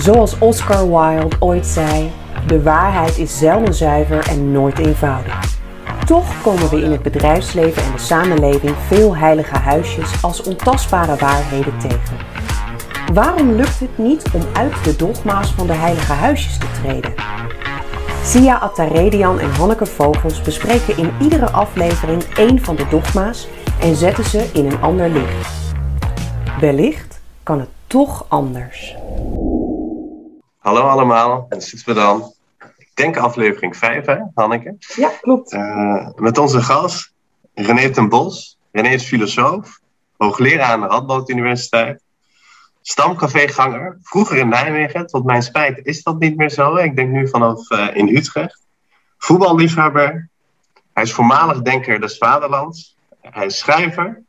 Zoals Oscar Wilde ooit zei: de waarheid is zelden zuiver en nooit eenvoudig. Toch komen we in het bedrijfsleven en de samenleving veel heilige huisjes als ontastbare waarheden tegen. Waarom lukt het niet om uit de dogma's van de heilige huisjes te treden? Sia Attaredian en Hanneke Vogels bespreken in iedere aflevering één van de dogma's en zetten ze in een ander licht. Wellicht kan het toch anders. Hallo allemaal, en zitten we dan, ik denk aflevering 5 hè, Hanneke? Ja, klopt. Uh, met onze gast René ten Bos. René is filosoof, hoogleraar aan de Radboud Universiteit, stamcaféganger, vroeger in Nijmegen. Tot mijn spijt is dat niet meer zo. Ik denk nu vanaf uh, in Utrecht. Voetballiefhebber. Hij is voormalig denker des vaderlands. Hij is schrijver.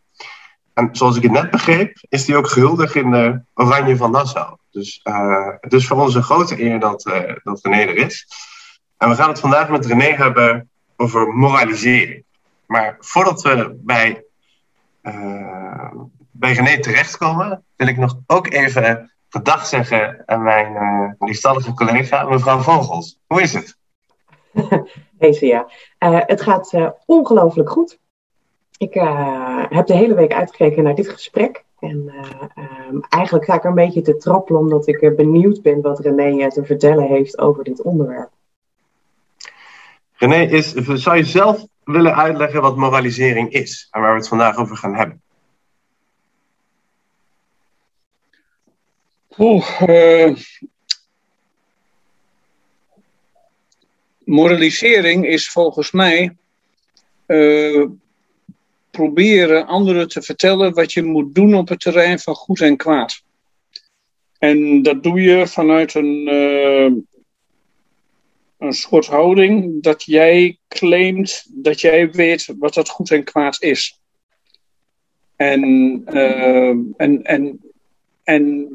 En zoals ik het net begreep, is hij ook gehuldigd in de Oranje van Nassau. Dus uh, het is voor ons een grote eer dat, uh, dat René er is. En we gaan het vandaag met René hebben over moralisering. Maar voordat we bij, uh, bij René terechtkomen, wil ik nog ook even gedag zeggen aan mijn uh, liefstallige collega, mevrouw Vogels. Hoe is het? Hey het gaat ongelooflijk goed. Ik heb de hele week uitgekeken naar dit gesprek. En um, eigenlijk ga ik er een beetje te trappelen, omdat ik benieuwd ben wat René te vertellen heeft over dit onderwerp. René, is, zou je zelf willen uitleggen wat moralisering is en waar we het vandaag over gaan hebben? Oeh, uh, moralisering is volgens mij uh, proberen anderen te vertellen wat je moet doen op het terrein van goed en kwaad. En dat doe je vanuit een, uh, een soort houding dat jij claimt dat jij weet wat dat goed en kwaad is. En, en, en, en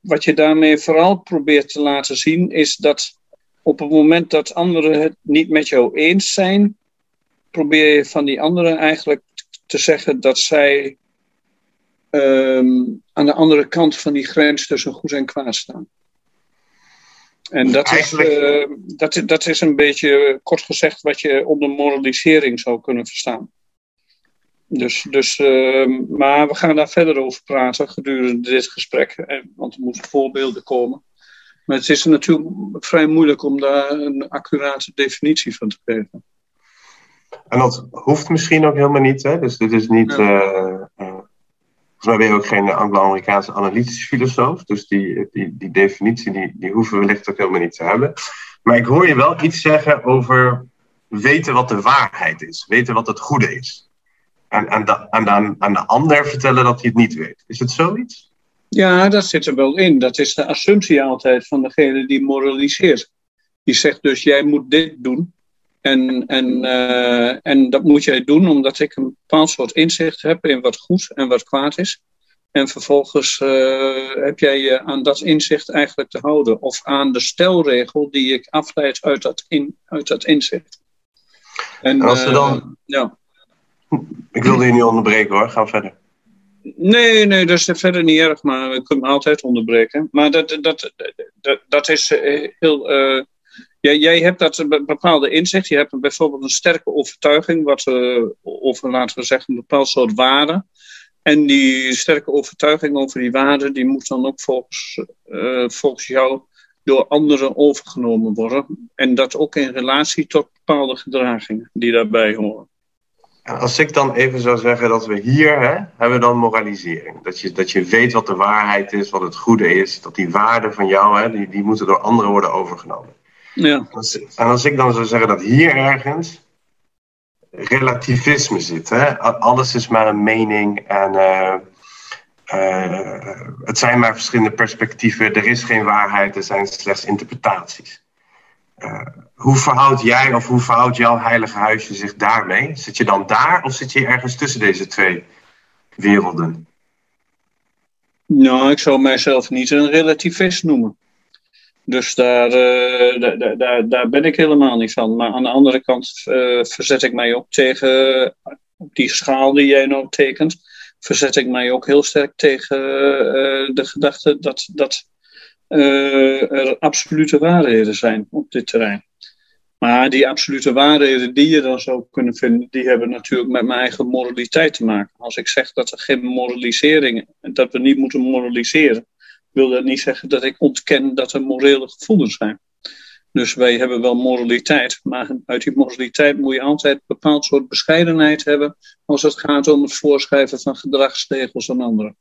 wat je daarmee vooral probeert te laten zien, is dat op het moment dat anderen het niet met jou eens zijn, probeer je van die anderen eigenlijk te zeggen dat zij um, aan de andere kant van die grens tussen goed en kwaad staan. En dat, eigenlijk... is, uh, dat, dat is een beetje kort gezegd wat je onder moralisering zou kunnen verstaan. Dus, dus, uh, maar we gaan daar verder over praten gedurende dit gesprek, want er moeten voorbeelden komen. Maar het is natuurlijk vrij moeilijk om daar een accurate definitie van te geven. En dat hoeft misschien ook helemaal niet, hè? Dus dit is niet. Ja. Uh, uh, volgens mij ben je ook geen Anglo-Amerikaanse analytische filosoof. Dus die, die, die definitie die, die hoeven we wellicht ook helemaal niet te hebben. Maar ik hoor je wel iets zeggen over weten wat de waarheid is, weten wat het goede is aan, aan, de, aan, de, aan de ander vertellen dat hij het niet weet. Is het zoiets? Ja, dat zit er wel in. Dat is de assumptie altijd van degene die moraliseert. Die zegt dus, jij moet dit doen. En, en, uh, en dat moet jij doen omdat ik een bepaald soort inzicht heb in wat goed en wat kwaad is. En vervolgens uh, heb jij je aan dat inzicht eigenlijk te houden. Of aan de stelregel die ik afleid uit dat, in, uit dat inzicht. En, en als we dan... Uh, ja. Ik wilde je niet onderbreken hoor, ga verder. Nee, nee, dat is verder niet erg, maar we kunnen me altijd onderbreken. Maar dat, dat, dat, dat is eh, heel. Uh, jij, jij hebt dat een bepaalde inzicht. Je hebt bijvoorbeeld een sterke overtuiging, wat, uh, over laten we zeggen, een bepaald soort waarde. En die sterke overtuiging over die waarde, die moet dan ook volgens, uh, volgens jou door anderen overgenomen worden. En dat ook in relatie tot bepaalde gedragingen die daarbij horen. Als ik dan even zou zeggen dat we hier hè, hebben dan moralisering. Dat je, dat je weet wat de waarheid is, wat het goede is. Dat die waarden van jou, hè, die, die moeten door anderen worden overgenomen. Ja. En als ik dan zou zeggen dat hier ergens relativisme zit. Hè? Alles is maar een mening en uh, uh, het zijn maar verschillende perspectieven. Er is geen waarheid, er zijn slechts interpretaties. Uh, hoe verhoudt jij of hoe verhoudt jouw heilige huisje zich daarmee? Zit je dan daar of zit je ergens tussen deze twee werelden? Nou, ik zou mijzelf niet een relativist noemen. Dus daar, uh, daar, daar, daar, ben ik helemaal niet van. Maar aan de andere kant uh, verzet ik mij ook tegen, op die schaal die jij nou tekent, verzet ik mij ook heel sterk tegen uh, de gedachte dat, dat er absolute waarheden zijn op dit terrein. Maar die absolute waarheden die je dan zou kunnen vinden, die hebben natuurlijk met mijn eigen moraliteit te maken. Als ik zeg dat er geen moralisering, dat we niet moeten moraliseren, wil dat niet zeggen dat ik ontken dat er morele gevoelens zijn. Dus wij hebben wel moraliteit, maar uit die moraliteit moet je altijd een bepaald soort bescheidenheid hebben als het gaat om het voorschrijven van gedragsregels aan anderen.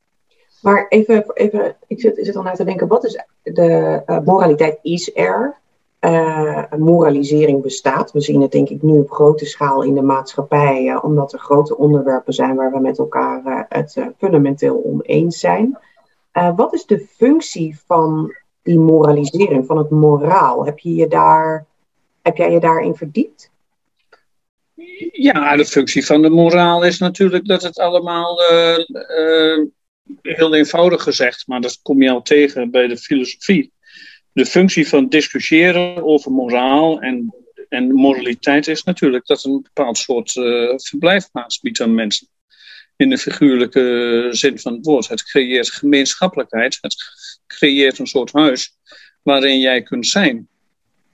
Maar even, even ik zit, zit al na te denken, wat is de uh, moraliteit is er? Uh, moralisering bestaat. We zien het denk ik nu op grote schaal in de maatschappij, uh, omdat er grote onderwerpen zijn waar we met elkaar het fundamenteel oneens zijn. Wat is de functie van die moralisering, van het moraal? Heb, je je daar, heb jij je daarin verdiept? Ja, de functie van de moraal is natuurlijk dat het allemaal heel eenvoudig gezegd, maar dat kom je al tegen bij de filosofie de functie van discussiëren over moraal en, en moraliteit is natuurlijk dat een bepaald soort verblijfplaats biedt aan mensen. In de figuurlijke zin van het woord. Het creëert gemeenschappelijkheid. Het creëert een soort huis waarin jij kunt zijn.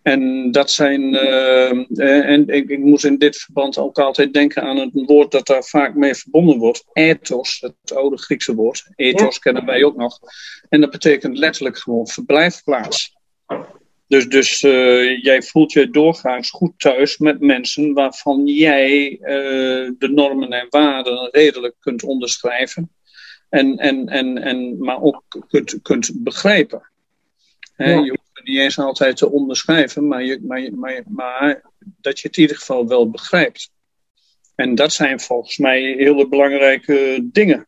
En dat zijn. Uh, en ik, ik moet in dit verband ook altijd denken aan een woord dat daar vaak mee verbonden wordt: ethos, het oude Griekse woord. Ethos kennen wij ook nog. En dat betekent letterlijk gewoon verblijfplaats. Dus, dus uh, jij voelt je doorgaans goed thuis met mensen waarvan jij uh, de normen en waarden redelijk kunt onderschrijven. En, en, en, en, maar ook kunt, kunt begrijpen. Ja. Je hoeft het niet eens altijd te onderschrijven, maar, je, maar, maar, maar dat je het in ieder geval wel begrijpt. En dat zijn volgens mij hele belangrijke dingen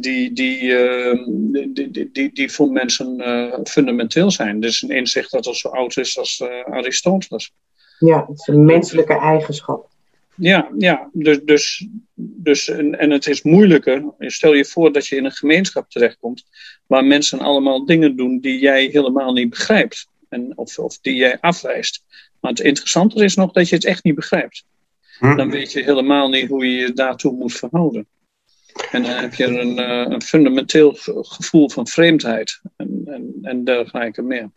die, die, uh, die, die, die, die, voor mensen uh, fundamenteel zijn. Dus een inzicht dat al zo oud is als uh, Aristoteles. Ja, het is een menselijke eigenschap. Ja, ja dus, dus, dus en, en het is moeilijker. Stel je voor dat je in een gemeenschap terechtkomt waar mensen allemaal dingen doen die jij helemaal niet begrijpt. En, of, of die jij afwijst. Maar het interessante is nog dat je het echt niet begrijpt. Hm. Dan weet je helemaal niet hoe je je daartoe moet verhouden. En dan heb je een, uh, een fundamenteel gevoel van vreemdheid en, en, en dergelijke meer.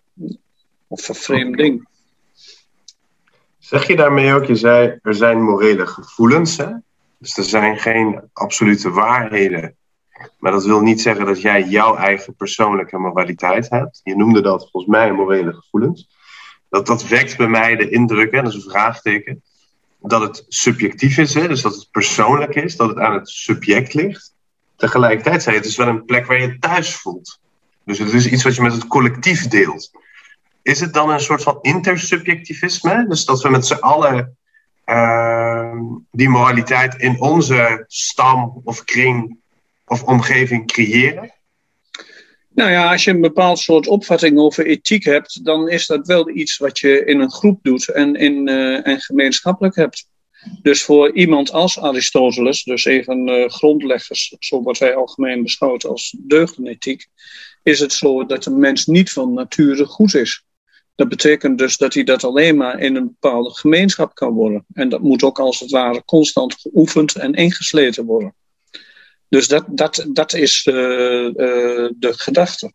Of vervreemding. Zeg je daarmee ook, je zei er zijn morele gevoelens, hè? dus er zijn geen absolute waarheden. Maar dat wil niet zeggen dat jij jouw eigen persoonlijke moraliteit hebt. Je noemde dat volgens mij morele gevoelens. Dat, dat wekt bij mij de indruk, en dat is een vraagteken, dat het subjectief is, hè? dus dat het persoonlijk is, dat het aan het subject ligt. Tegelijkertijd zei je, het is wel een plek waar je thuis voelt. Dus het is iets wat je met het collectief deelt. Is het dan een soort van intersubjectivisme? Dus dat we met z'n allen uh, die moraliteit in onze stam of kring of omgeving creëren? Nou ja, als je een bepaald soort opvatting over ethiek hebt, dan is dat wel iets wat je in een groep doet en, in, uh, en gemeenschappelijk hebt. Dus voor iemand als Aristoteles, dus van de grondleggers, zo wordt hij algemeen beschouwd als deugdenethiek, is het zo dat een mens niet van nature goed is. Dat betekent dus dat hij dat alleen maar in een bepaalde gemeenschap kan worden. En dat moet ook als het ware constant geoefend en ingesleten worden. Dus dat, dat, dat is uh, uh, de gedachte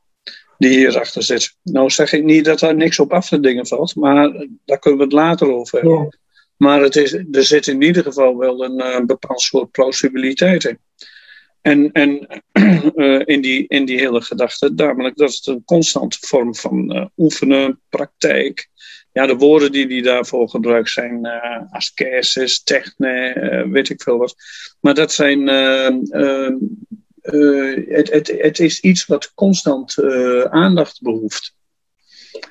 die hierachter zit. Nou zeg ik niet dat daar niks op af te dingen valt, maar daar kunnen we het later over hebben. Ja. Maar het is, er zit in ieder geval wel een uh, bepaald soort plausibiliteit in. En, en uh, in, die, in die hele gedachte, namelijk dat het een constante vorm van oefenen, praktijk. Ja, de woorden die, die daarvoor gebruikt zijn uh, ascesis, techne, weet ik veel wat. Maar dat zijn. het, het, het is iets wat constant aandacht behoeft.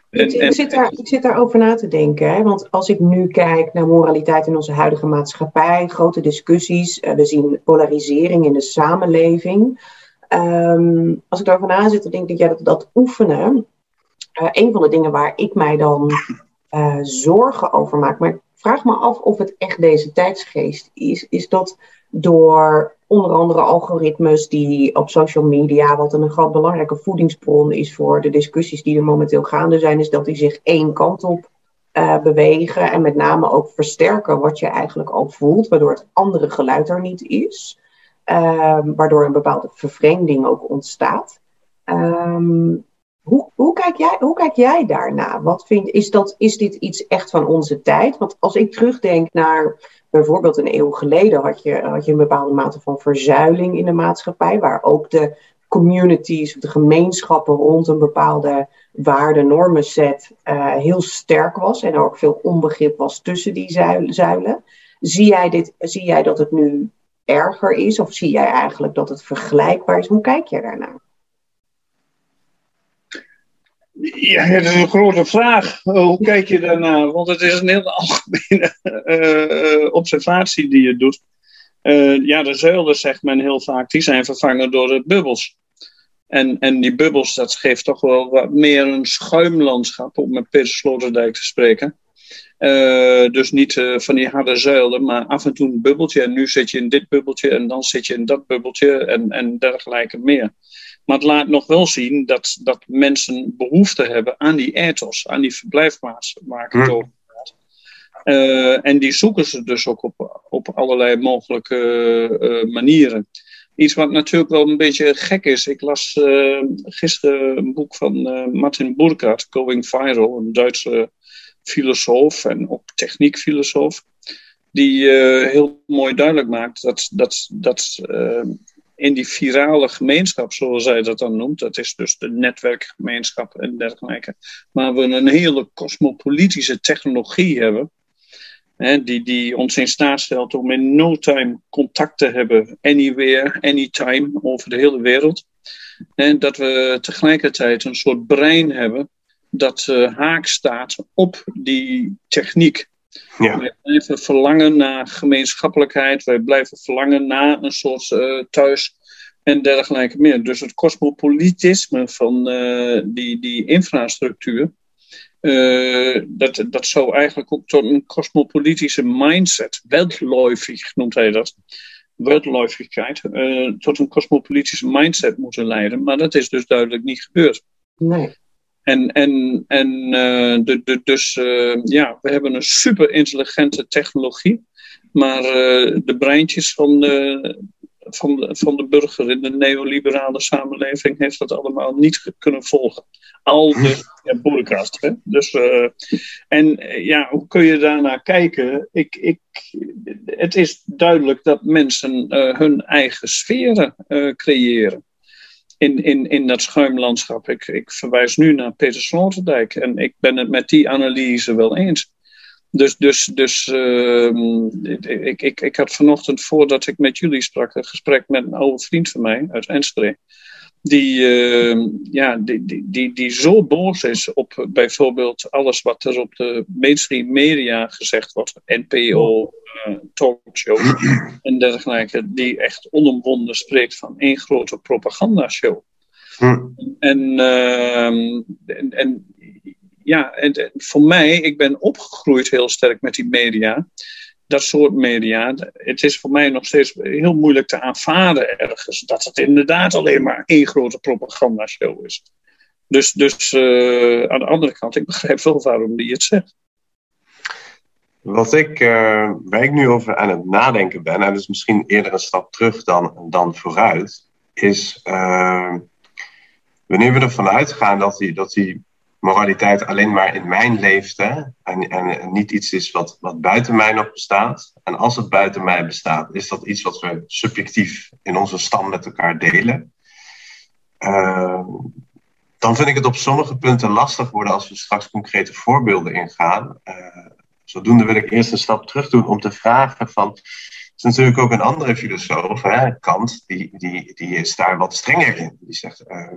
En, ik, ik, zit daar, ik zit daarover na te denken. Hè? Want als ik nu kijk naar moraliteit in onze huidige maatschappij, grote discussies, we zien polarisering in de samenleving. Um, als ik daarover na zit, dan denk ik ja, dat, dat oefenen, uh, een van de dingen waar ik mij dan uh, zorgen over maak, maar ik vraag me af of het echt deze tijdsgeest is, is dat door onder andere algoritmes die op social media, wat een groot belangrijke voedingsbron is voor de discussies die er momenteel gaande zijn, is dat die zich één kant op uh, bewegen en met name ook versterken wat je eigenlijk al voelt, waardoor het andere geluid er niet is, uh, waardoor een bepaalde vervreemding ook ontstaat. Um, Hoe, hoe, kijk jij, hoe kijk jij daarna? Wat vind, is, dat, is dit iets echt van onze tijd? Want als ik terugdenk naar bijvoorbeeld een eeuw geleden, had je, had je een bepaalde mate van verzuiling in de maatschappij, waar ook de communities, de gemeenschappen rond een bepaalde waarde set uh, heel sterk was en er ook veel onbegrip was tussen die zuilen. Zie jij, dit, zie jij dat het nu erger is of zie jij eigenlijk dat het vergelijkbaar is? Hoe kijk jij daarnaar? Ja, dat is een grote vraag. Hoe kijk je daarnaar? Want het is een hele algemene uh, observatie die je doet. Uh, ja, de zuilen, zegt men heel vaak, die zijn vervangen door de bubbels. En, en die bubbels, dat geeft toch wel wat meer een schuimlandschap, om met Peter Sloterdijk te spreken. Uh, dus niet van die harde zuilen, maar af en toe een bubbeltje. En nu zit je in dit bubbeltje en dan zit je in dat bubbeltje en, en dergelijke meer. Maar het laat nog wel zien dat, dat mensen behoefte hebben aan die ethos, aan die verblijfplaats waar ik het over uh, en die zoeken ze dus ook op, op allerlei mogelijke uh, manieren. Iets wat natuurlijk wel een beetje gek is. Ik las uh, gisteren een boek van Martin Burkhardt, Going Viral, een Duitse filosoof en ook techniekfilosoof. Die heel mooi duidelijk maakt dat, dat, dat in die virale gemeenschap, zoals zij dat dan noemt, dat is dus de netwerkgemeenschap en dergelijke, maar we een hele cosmopolitische technologie hebben, hè, die, die ons in staat stelt om in no time contact te hebben, anywhere, anytime, over de hele wereld. En dat we tegelijkertijd een soort brein hebben dat uh, haak staat op die techniek. Ja. Wij blijven verlangen naar gemeenschappelijkheid, wij blijven verlangen naar een soort uh, thuis en dergelijke meer. Dus het cosmopolitisme van uh, die, die infrastructuur, uh, dat, dat zou eigenlijk ook tot een cosmopolitische mindset, weltläufig noemt hij dat, weltläufigheid, tot een cosmopolitische mindset moeten leiden. Maar dat is dus duidelijk niet gebeurd. Nee. En, en, en uh, de, de, dus uh, ja, we hebben een super intelligente technologie. Maar uh, de breintjes van de, van, de, van de burger in de neoliberale samenleving heeft dat allemaal niet kunnen volgen. Al de ja, boerenkast. Hè? Dus, en ja, hoe kun je daarnaar kijken? Ik, ik, het is duidelijk dat mensen hun eigen sferen creëren in, in, in dat schuimlandschap. Ik, ik verwijs nu naar Peter Sloterdijk en ik ben het met die analyse wel eens. Dus, dus, dus uh, ik, ik, ik had vanochtend voordat ik met jullie sprak een gesprek met een oude vriend van mij uit Enschede. Die, uh, ja, die, die, die, die zo boos is op bijvoorbeeld alles wat er op de mainstream media gezegd wordt. NPO, uh, talkshow en dergelijke, die echt onomwonden spreekt van één grote propagandashow. Hm. En, uh, en, en, ja, en, voor mij, ik ben opgegroeid heel sterk met die media. Dat soort media. Het is voor mij nog steeds heel moeilijk te aanvaarden ergens dat het inderdaad alleen maar één grote propagandashow is. Dus, dus uh, aan de andere kant, ik begrijp wel waarom die het zegt. Wat ik, uh, waar ik nu over aan het nadenken ben, en dat is misschien eerder een stap terug dan, dan vooruit, is uh, wanneer we ervan uitgaan dat die, dat die moraliteit alleen maar in mijn leeft hè, en, en niet iets is wat, wat buiten mij nog bestaat. En als het buiten mij bestaat, is dat iets wat we subjectief in onze stam met elkaar delen. Uh, dan vind ik het op sommige punten lastig worden als we straks concrete voorbeelden ingaan. Uh, Zodoende wil ik eerst een stap terug doen om te vragen van... Er is natuurlijk ook een andere filosoof, hè, Kant, die, die, die is daar wat strenger in. Die zegt, uh,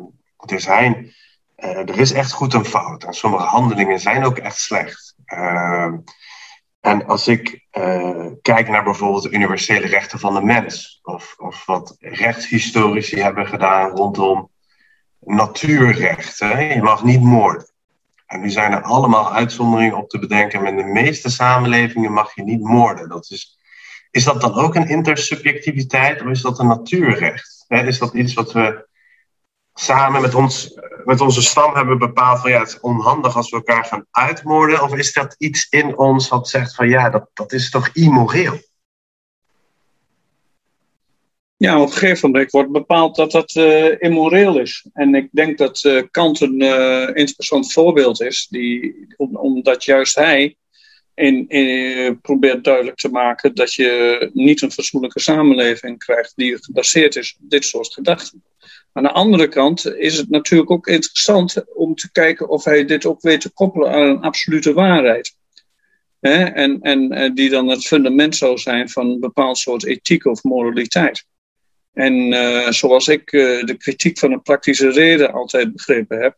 er, zijn, uh, er is echt goed en fout. En sommige handelingen zijn ook echt slecht. Uh, en als ik uh, kijk naar bijvoorbeeld de universele rechten van de mens, of, of wat rechtshistorici hebben gedaan rondom natuurrechten, je mag niet moorden. En nu zijn er allemaal uitzonderingen op te bedenken. Maar in de meeste samenlevingen mag je niet moorden. Dat is, is dat dan ook een intersubjectiviteit of is dat een natuurrecht? is dat iets wat we samen met, ons, met onze stam hebben bepaald van ja, het is onhandig als we elkaar gaan uitmoorden? Of is dat iets in ons wat zegt van ja, dat, dat is toch immoreel? Ja, op een gegeven moment wordt bepaald dat dat uh, immoreel is. En ik denk dat uh, Kant een uh, interessant voorbeeld is, die, omdat juist hij in, in, probeert duidelijk te maken dat je niet een fatsoenlijke samenleving krijgt die gebaseerd is op dit soort gedachten. Aan de andere kant is het natuurlijk ook interessant om te kijken of hij dit ook weet te koppelen aan een absolute waarheid. En, en die dan het fundament zou zijn van een bepaald soort ethiek of moraliteit. En uh, zoals ik uh, de kritiek van een praktische reden altijd begrepen heb,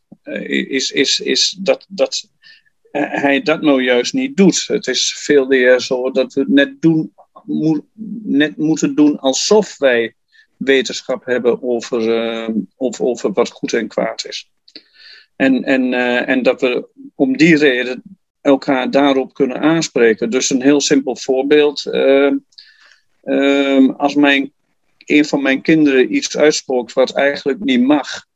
is, is, is dat, dat hij dat nou juist niet doet. Het is veel meer zo dat we het net, doen, net moeten doen alsof wij wetenschap hebben over, over, over wat goed en kwaad is. En, en, en dat we om die reden elkaar daarop kunnen aanspreken. Dus een heel simpel voorbeeld. als mijn een van mijn kinderen iets uitspookt wat eigenlijk niet mag.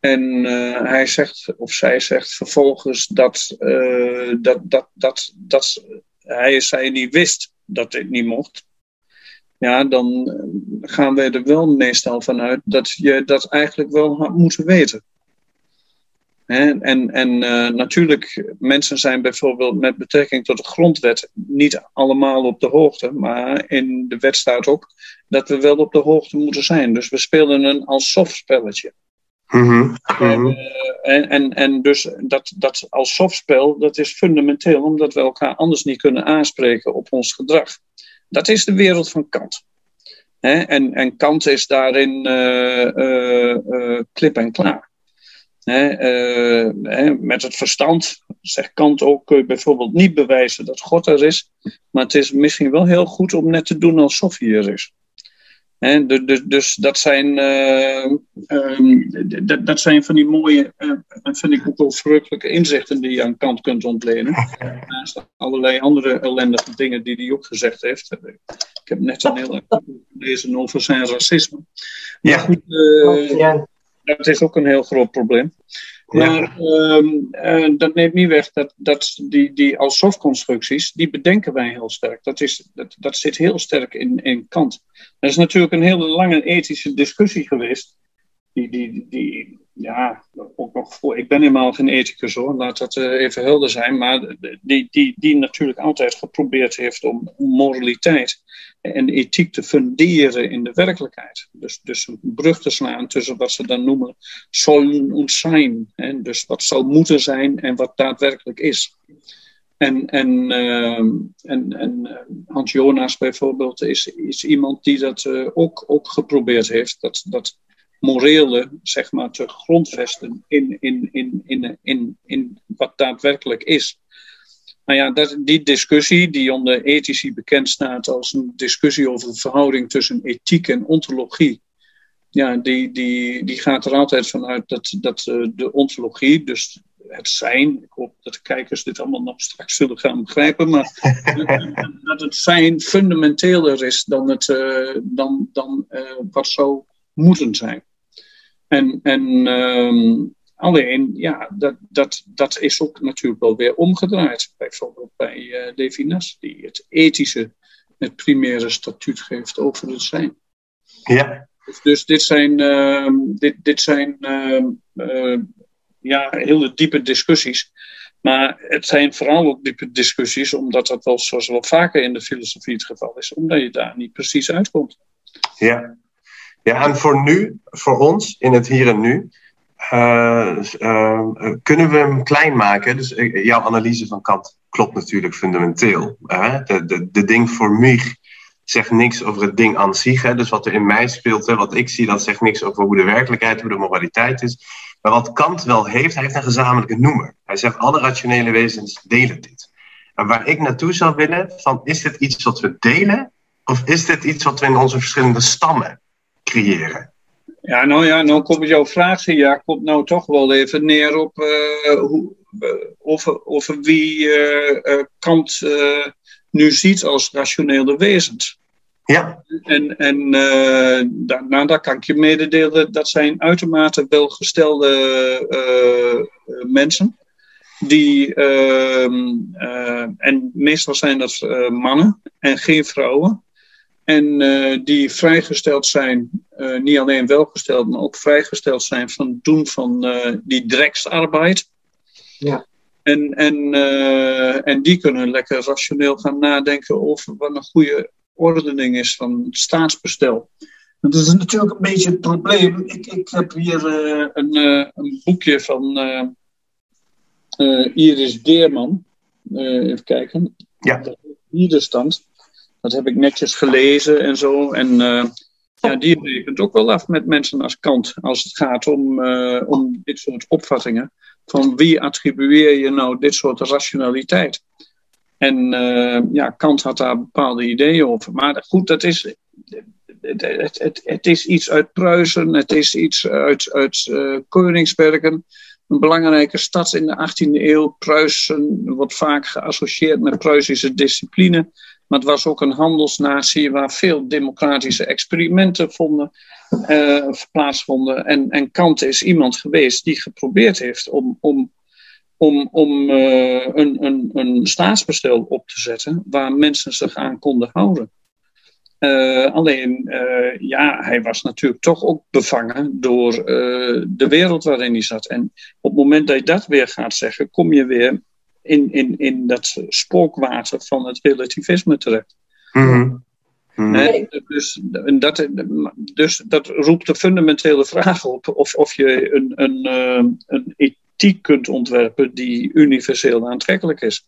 En uh, hij zegt, of zij zegt vervolgens dat, uh, dat, dat, dat, dat hij zij niet wist dat dit niet mocht. Ja, dan gaan wij er wel meestal vanuit dat je dat eigenlijk wel had moeten weten. En, en uh, natuurlijk, mensen zijn bijvoorbeeld met betrekking tot de grondwet niet allemaal op de hoogte. Maar in de wet staat ook dat we wel op de hoogte moeten zijn. Dus we spelen een alsof spelletje. Mm -hmm. En, en, en dus dat, dat als softspel, dat is fundamenteel omdat we elkaar anders niet kunnen aanspreken op ons gedrag. Dat is de wereld van Kant. En, en Kant is daarin uh, uh, uh, klip en klaar. Met het verstand, zegt Kant ook, kun je bijvoorbeeld niet bewijzen dat God er is. Maar het is misschien wel heel goed om net te doen alsof hij er is. He, dus, dus, dat, zijn, uh, um, dat, dat zijn van die mooie, uh, vind ik ook wel verrukkelijke inzichten die je aan Kant kunt ontlenen. Naast allerlei andere ellendige dingen die hij ook gezegd heeft. Ik heb net een heel gelezen over zijn racisme. Maar ja. goed, uh, dat is ook een heel groot probleem. Maar um, uh, dat neemt niet weg dat, dat die, die alsof-constructies, die bedenken wij heel sterk. Dat, is, dat, dat zit heel sterk in, in Kant. Er is natuurlijk een hele lange ethische discussie geweest. Die, die, die, ja, ook nog voor. Ik ben helemaal geen ethicus hoor, laat dat uh, even helder zijn. Maar die, die, die natuurlijk altijd geprobeerd heeft om moraliteit en ethiek te funderen in de werkelijkheid. Dus, dus een brug te slaan tussen wat ze dan noemen sollen en zijn. Hè? Dus wat zou moeten zijn en wat daadwerkelijk is. En, en, uh, en, en eh, Hans Jonas bijvoorbeeld is, is iemand die dat uh, ook, ook geprobeerd heeft. Dat, dat morele, zeg maar, te grondvesten in, in, in, in, in, in wat daadwerkelijk is. Nou ja, dat, die discussie, die onder ethici bekend staat als een discussie over de verhouding tussen ethiek en ontologie, ja, die, die, die gaat er altijd vanuit dat, dat uh, de ontologie, dus het zijn, ik hoop dat de kijkers dit allemaal nog straks zullen gaan begrijpen, maar dat het zijn fundamenteler is dan, het, uh, dan, dan uh, wat zou moeten zijn. En, en um, alleen, ja, dat, dat, dat is ook natuurlijk wel weer omgedraaid. Bijvoorbeeld bij uh, Levinas, die het ethische, het primaire statuut geeft over het zijn. Ja. Dus, dus dit zijn, uh, dit, dit zijn uh, ja, hele diepe discussies. Maar het zijn vooral ook diepe discussies, omdat dat wel, zoals wel vaker in de filosofie het geval is, omdat je daar niet precies uitkomt. Ja, ja, en voor nu, voor ons, in het hier en nu, kunnen we hem klein maken. Dus jouw analyse van Kant klopt natuurlijk fundamenteel. de, de, de ding voor mij zegt niks over het ding aan zich. Hè? Dus wat er in mij speelt, wat ik zie, dat zegt niks over hoe de werkelijkheid, hoe de moraliteit is. Maar wat Kant wel heeft, hij heeft een gezamenlijke noemer. Hij zegt alle rationele wezens delen dit. En waar ik naartoe zou willen, van is dit iets wat we delen? Of is dit iets wat we in onze verschillende stammen creëren. Ja, nou ja, nou komt jouw vraag, ja, komt nou toch wel even neer op uh, hoe, uh, over, over wie uh, Kant nu ziet als rationele wezens. Ja. En, en nou, daar kan ik je mededelen, dat zijn uitermate welgestelde mensen. Die, ehm, en meestal zijn dat mannen en geen vrouwen En die vrijgesteld zijn, niet alleen welgesteld, maar ook vrijgesteld zijn van het doen van die dreksarbeid. Ja. En, en, en die kunnen lekker rationeel gaan nadenken over wat een goede ordening is van het staatsbestel. Dat is natuurlijk een beetje het probleem. Ik, ik heb hier een, een boekje van Iris Deerman. even kijken. Ja. Wederstand. Dat heb ik netjes gelezen en zo. En uh, ja, die rekent ook wel af met mensen als Kant. Als het gaat om, uh, om dit soort opvattingen. Van wie attribueer je nou dit soort rationaliteit? En uh, ja, Kant had daar bepaalde ideeën over. Maar goed, dat is, het, het, het, het is iets uit Pruisen. Het is iets uit, uit Koningsbergen een belangrijke stad in de 18e eeuw. Pruisen wordt vaak geassocieerd met Pruisische discipline. Maar het was ook een handelsnatie waar veel democratische experimenten vonden, uh, plaatsvonden. En, en Kant is iemand geweest die geprobeerd heeft om, om, om, om uh, een, een, een staatsbestel op te zetten waar mensen zich aan konden houden. Uh, alleen, ja, hij was natuurlijk toch ook bevangen door de wereld waarin hij zat. En op het moment dat je dat weer gaat zeggen, kom je weer in, in, in dat spookwater van het relativisme terecht. Mm -hmm. dus, dat, dus dat roept de fundamentele vraag op of, of je een, een, een ethiek kunt ontwerpen die universeel aantrekkelijk is.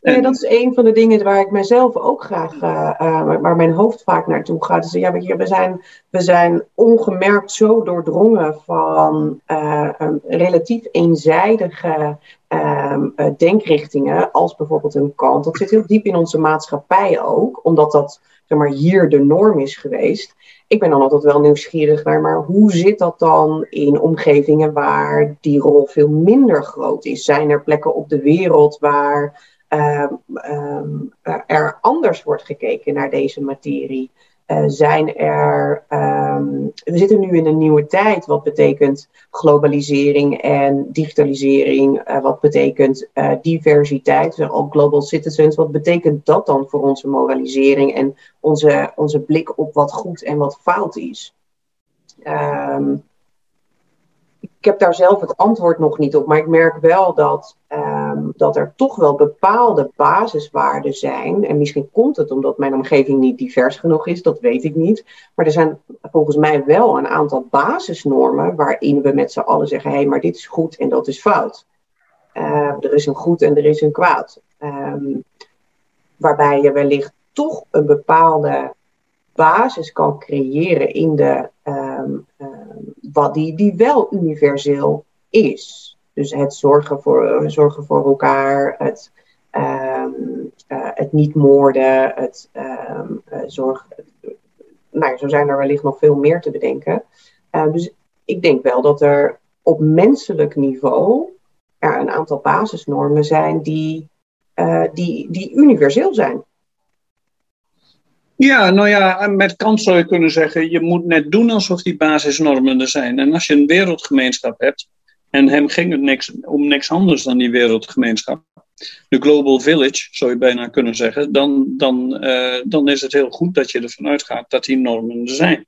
En... Ja, dat is een van de dingen waar ik mezelf ook graag, uh, uh, waar mijn hoofd vaak naartoe gaat. Dus ja, we, zijn, we zijn ongemerkt zo doordrongen van uh, um, relatief eenzijdige ehm, denkrichtingen, als bijvoorbeeld een kant. Dat zit heel diep in onze maatschappij ook, omdat dat zeg maar, hier de norm is geweest. Ik ben dan altijd wel nieuwsgierig naar, maar hoe zit dat dan in omgevingen waar die rol veel minder groot is? Zijn er plekken op de wereld waar um, er anders wordt gekeken naar deze materie. Uh, zijn er, um, we zitten nu in een nieuwe tijd, wat betekent globalisering en digitalisering, uh, wat betekent uh, diversiteit, dus ook global citizens, wat betekent dat dan voor onze moralisering en onze, onze blik op wat goed en wat fout is? Um, ik heb daar zelf het antwoord nog niet op, maar ik merk wel dat, um, dat er toch wel bepaalde basiswaarden zijn. En misschien komt het omdat mijn omgeving niet divers genoeg is, dat weet ik niet. Maar er zijn volgens mij wel een aantal basisnormen waarin we met z'n allen zeggen: hé, hey, maar dit is goed en dat is fout. Uh, er is een goed en er is een kwaad. Um, waarbij je wellicht toch een bepaalde basis kan creëren in de, um, wat die, die wel universeel is. Dus het zorgen voor, zorgen voor elkaar, het, um, uh, het niet moorden, het uh, zorgen. Nou, zo zijn er wellicht nog veel meer te bedenken. Uh, dus ik denk wel dat er op menselijk niveau er een aantal basisnormen zijn die, die, die universeel zijn. Ja, nou ja, met Kant zou je kunnen zeggen, je moet net doen alsof die basisnormen er zijn. En als je een wereldgemeenschap hebt, en hem ging het niks, om niks anders dan die wereldgemeenschap, de Global Village, zou je bijna kunnen zeggen, dan, dan, uh, dan is het heel goed dat je ervan uitgaat dat die normen er zijn.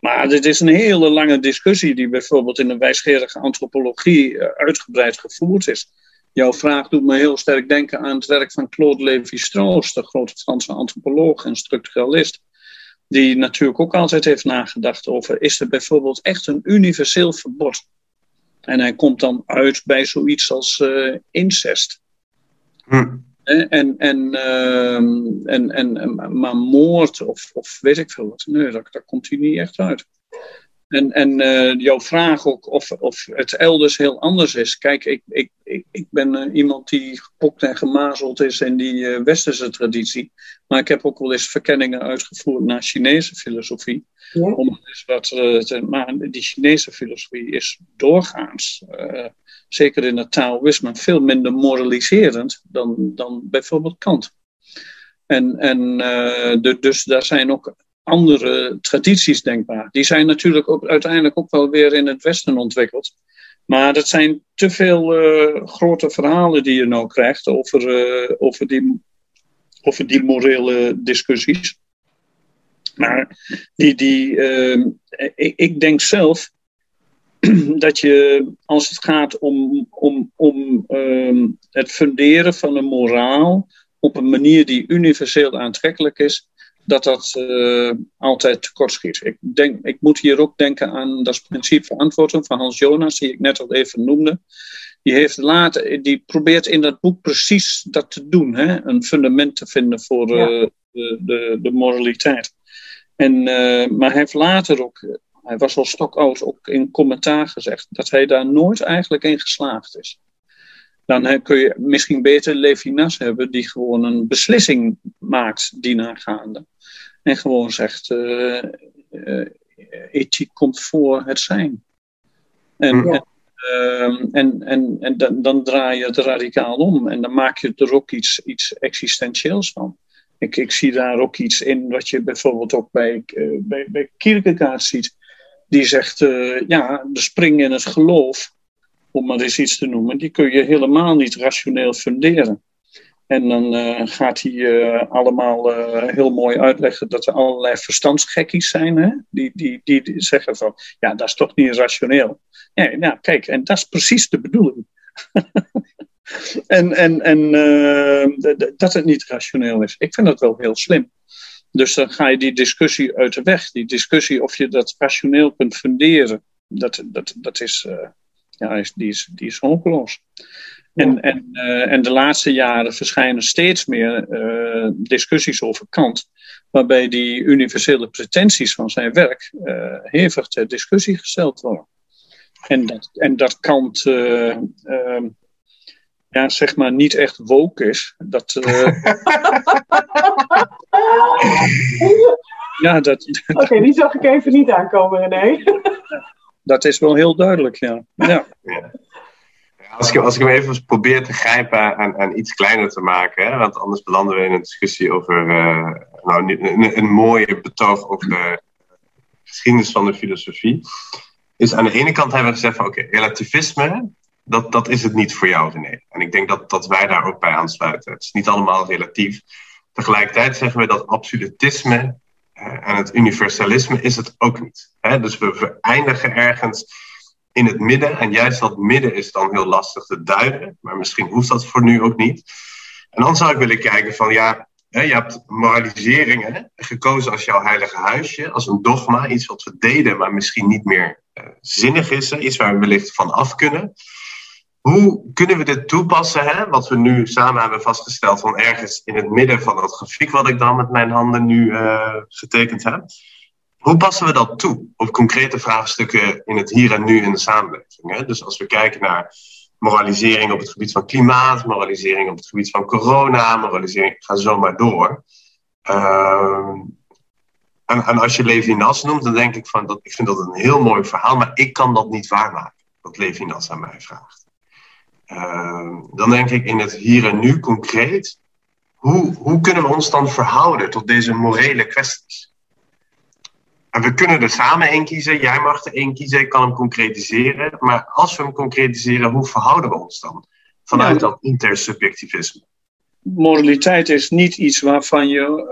Maar dit is een hele lange discussie die bijvoorbeeld in de wijsgerige antropologie uh, uitgebreid gevoerd is. Jouw vraag doet me heel sterk denken aan het werk van Claude Lévi-Strauss, de grote Franse antropoloog en structuralist. Die natuurlijk ook altijd heeft nagedacht over: is er bijvoorbeeld echt een universeel verbod? En hij komt dan uit bij zoiets als uh, incest. Hm. En, en, uh, en, en, maar moord of, of weet ik veel wat. Nee, daar, daar komt hij niet echt uit. En, en uh, jouw vraag ook of, of het elders heel anders is. Kijk, ik, ik, ik, ik ben uh, iemand die gepokt en gemazeld is in die uh, westerse traditie. Maar ik heb ook wel eens verkenningen uitgevoerd naar Chinese filosofie. Ja. Om eens wat te, maar die Chinese filosofie is doorgaans, zeker in het Taoïsme, veel minder moraliserend dan, dan bijvoorbeeld Kant. En, en de, dus daar zijn ook andere tradities denkbaar. Die zijn natuurlijk ook uiteindelijk ook wel weer in het Westen ontwikkeld. Maar dat zijn te veel uh, grote verhalen die je nou krijgt over, uh, over, die, over die morele discussies. Maar die, die, ehm, ik, ik, denk zelf dat je, als het gaat om, om, om ehm, het funderen van een moraal op een manier die universeel aantrekkelijk is, dat dat uh, altijd tekortschiet. Ik, denk, ik moet hier ook denken aan dat principe verantwoording van Hans Jonas, die ik net al even noemde. Die, heeft later, die probeert in dat boek precies dat te doen, hè? een fundament te vinden voor uh, de, de, de, moraliteit. En, uh, maar hij heeft later ook, hij was al stokoud, ook in commentaar gezegd dat hij daar nooit eigenlijk in geslaagd is dan kun je misschien beter Levinas hebben die gewoon een beslissing maakt dienaargaande. En gewoon zegt, uh, uh, ethiek komt voor het zijn. En, en, uh, en, en, en dan, dan, draai je het radicaal om en dan maak je er ook iets, iets existentieels van. Ik, ik zie daar ook iets in wat je bijvoorbeeld ook bij, uh, bij, bij Kierkegaard ziet. Die zegt, ja, de spring in het geloof om maar eens iets te noemen, die kun je helemaal niet rationeel funderen. En dan uh, gaat hij uh, allemaal uh, heel mooi uitleggen dat er allerlei verstandsgekkies zijn, hè? Die, die, die, zeggen van, ja, dat is toch niet rationeel. Ja, nou, kijk, en dat is precies de bedoeling. en en, en dat het niet rationeel is. Ik vind dat wel heel slim. Dus dan ga je die discussie uit de weg. Die discussie of je dat rationeel kunt funderen, dat, dat, dat is ja, die is, die is hopeloos. En, en, uh, en de laatste jaren verschijnen steeds meer uh, discussies over Kant, waarbij die universele pretenties van zijn werk uh, hevig ter discussie gesteld worden. En dat, en dat Kant, ehm, ja, zeg maar, niet echt woke is. Dat, ja, dat. Oké, okay, die zag ik even niet aankomen, René. dat is wel heel duidelijk, ja. ja. Als ik, als ik hem even probeer te grijpen aan iets kleiner te maken, hè, want anders belanden we in een discussie over uh, nou, een, een, mooie betoog over de geschiedenis van de filosofie. Is aan de ene kant hebben we gezegd oké, relativisme, dat, dat is het niet voor jou, René. En ik denk dat, dat wij daar ook bij aansluiten. Het is niet allemaal relatief. Tegelijkertijd zeggen we dat absolutisme eh, en het universalisme is het ook niet. Hè? Dus we eindigen ergens in het midden. En juist dat midden is dan heel lastig te duiden. Maar misschien hoeft dat voor nu ook niet. En dan zou ik willen kijken van ja, je hebt moraliseringen gekozen als jouw heilige huisje, als een dogma, iets wat we deden, maar misschien niet meer uh, zinnig is, iets waar we wellicht van af kunnen. Hoe kunnen we dit toepassen, hè? wat we nu samen hebben vastgesteld, van ergens in het midden van dat grafiek wat ik dan met mijn handen nu uh, getekend heb? Hoe passen we dat toe op concrete vraagstukken in het hier en nu in de samenleving? Hè? Dus als we kijken naar moralisering op het gebied van klimaat, moralisering op het gebied van corona, moralisering, ga zo maar door. En, en, als je Levinas noemt, dan denk ik van, dat, ik vind dat een heel mooi verhaal, maar ik kan dat niet waarmaken, wat Levinas aan mij vraagt. Ehm, dan denk ik in het hier en nu concreet, hoe, hoe kunnen we ons dan verhouden tot deze morele kwesties? En we kunnen er samen één kiezen, jij mag er één kiezen, ik kan hem concretiseren. Maar als we hem concretiseren, hoe verhouden we ons dan vanuit dat intersubjectivisme? Moraliteit is niet iets waarvan je,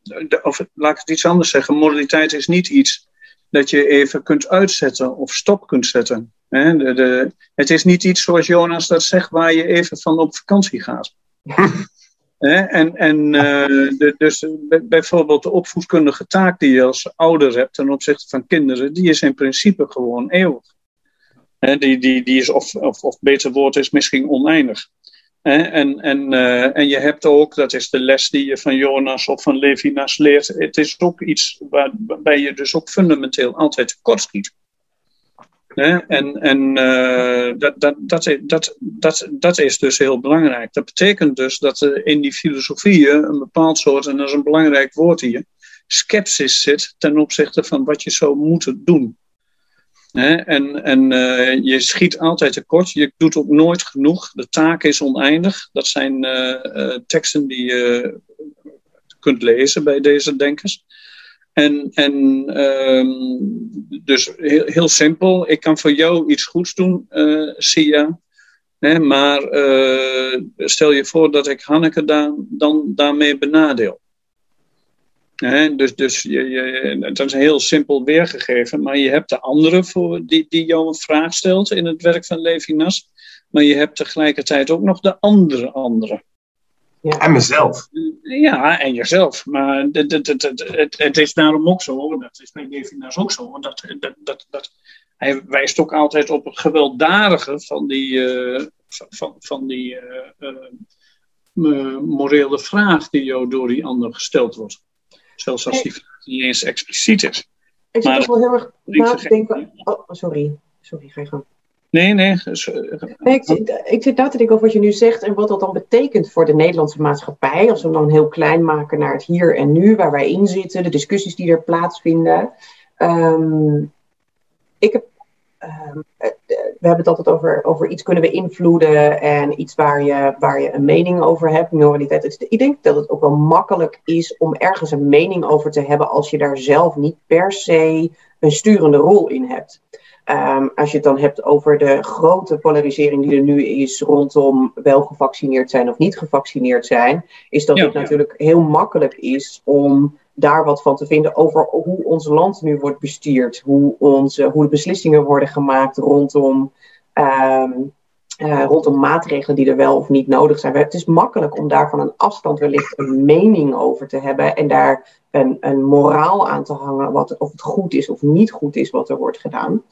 uh, of laat ik het iets anders zeggen, moraliteit is niet iets dat je even kunt uitzetten of stop kunt zetten. De, de, het is niet iets zoals Jonas dat zegt waar je even van op vakantie gaat. en en uh, de, dus bijvoorbeeld de opvoedkundige taak die je als ouder hebt ten opzichte van kinderen, die is in principe gewoon eeuwig. die, die, die is, of, of, of beter woord is misschien oneindig. En, en, uh, en je hebt ook, dat is de les die je van Jonas of van Levinas leert, het is ook iets waarbij je dus ook fundamenteel altijd tekort schiet. En, en uh, dat, dat, dat, dat, dat, dat is dus heel belangrijk. Dat betekent dus dat er in die filosofieën een bepaald soort, en dat is een belangrijk woord hier, sceptisch zit ten opzichte van wat je zou moeten doen. En, en uh, je schiet altijd tekort, je doet ook nooit genoeg, de taak is oneindig. Dat zijn uh, teksten die je kunt lezen bij deze denkers. En, en um, dus heel, heel, simpel, ik kan voor jou iets goeds doen, uh, Sia. Hè, maar uh, stel je voor dat ik Hanneke daar, dan daarmee benadeel. dus dus je, je, dat is heel simpel weergegeven, maar je hebt de andere voor, die, die jou een vraag stelt in het werk van Levinas. Maar je hebt tegelijkertijd ook nog de andere andere. Ja. En mezelf. Ja, en jezelf. Maar het, het, het, het, het is daarom ook zo, dat is bij Levinas ook zo, dat, dat, dat, dat, hij wijst ook altijd op het gewelddadige van die, uh, van, van die uh, uh, morele vraag die jou door die ander gesteld wordt. Zelfs als die vraag niet eens expliciet is. Ik zit toch wel heel erg na te denken. Oh, sorry. Sorry, ga je gang. Nee, nee. nee ik, zit, ik zit na te denken over wat je nu zegt en wat dat dan betekent voor de Nederlandse maatschappij. Als we hem dan heel klein maken naar het hier en nu, waar wij in zitten, de discussies die er plaatsvinden. Um, ik heb Ehm, eh, we hebben het altijd over, over iets kunnen we invloeden en iets waar je, waar je een mening over hebt. Moraliteit. Ik denk dat het ook wel makkelijk is om ergens een mening over te hebben als je daar zelf niet per se een sturende rol in hebt. Um, als je het dan hebt over de grote polarisering die er nu is rondom wel gevaccineerd zijn of niet gevaccineerd zijn, is dat het natuurlijk heel makkelijk is om daar wat van te vinden over hoe ons land nu wordt bestuurd, hoe, onze, hoe de beslissingen worden gemaakt rondom, um, uh, rondom maatregelen die er wel of niet nodig zijn. Het is makkelijk om daar van een afstand wellicht een mening over te hebben en daar een, een moraal aan te hangen, wat, of het goed is of niet goed is wat er wordt gedaan.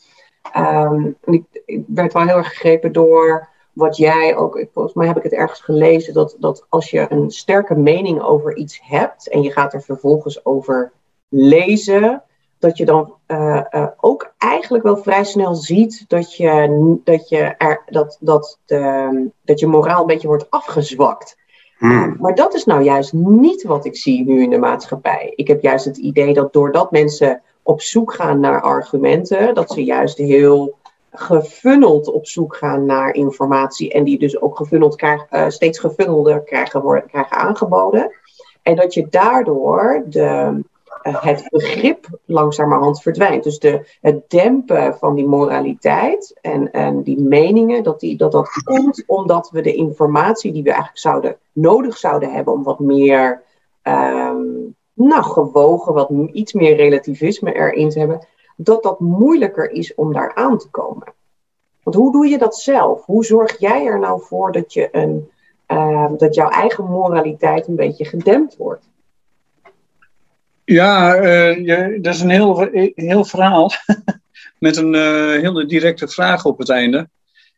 Um, ik, ik werd wel heel erg gegrepen door wat jij ook, volgens mij heb ik het ergens gelezen, dat, dat als je een sterke mening over iets hebt en je gaat er vervolgens over lezen, dat je dan uh, uh, ook eigenlijk wel vrij snel ziet dat je, dat je, er, dat, dat, de, dat je moraal een beetje wordt afgezwakt. Hmm. Maar dat is nou juist niet wat ik zie nu in de maatschappij. Ik heb juist het idee dat doordat mensen op zoek gaan naar argumenten, dat ze juist heel gefunneld op zoek gaan naar informatie en die dus ook gefunneld uh, steeds gefunnelder krijgen, worden, krijgen aangeboden. En dat je daardoor de, uh, het begrip langzamerhand verdwijnt. Dus de, het dempen van die moraliteit en, en die meningen, dat, die, dat dat komt omdat we de informatie die we eigenlijk zouden, nodig zouden hebben om wat meer um, nou, gewogen, wat iets meer relativisme erin te hebben, dat dat moeilijker is om daar aan te komen. Want hoe doe je dat zelf? Hoe zorg jij er nou voor dat, je een, uh, dat jouw eigen moraliteit een beetje gedempt wordt? Ja, je, dat is een heel, heel verhaal met een uh, hele directe vraag op het einde.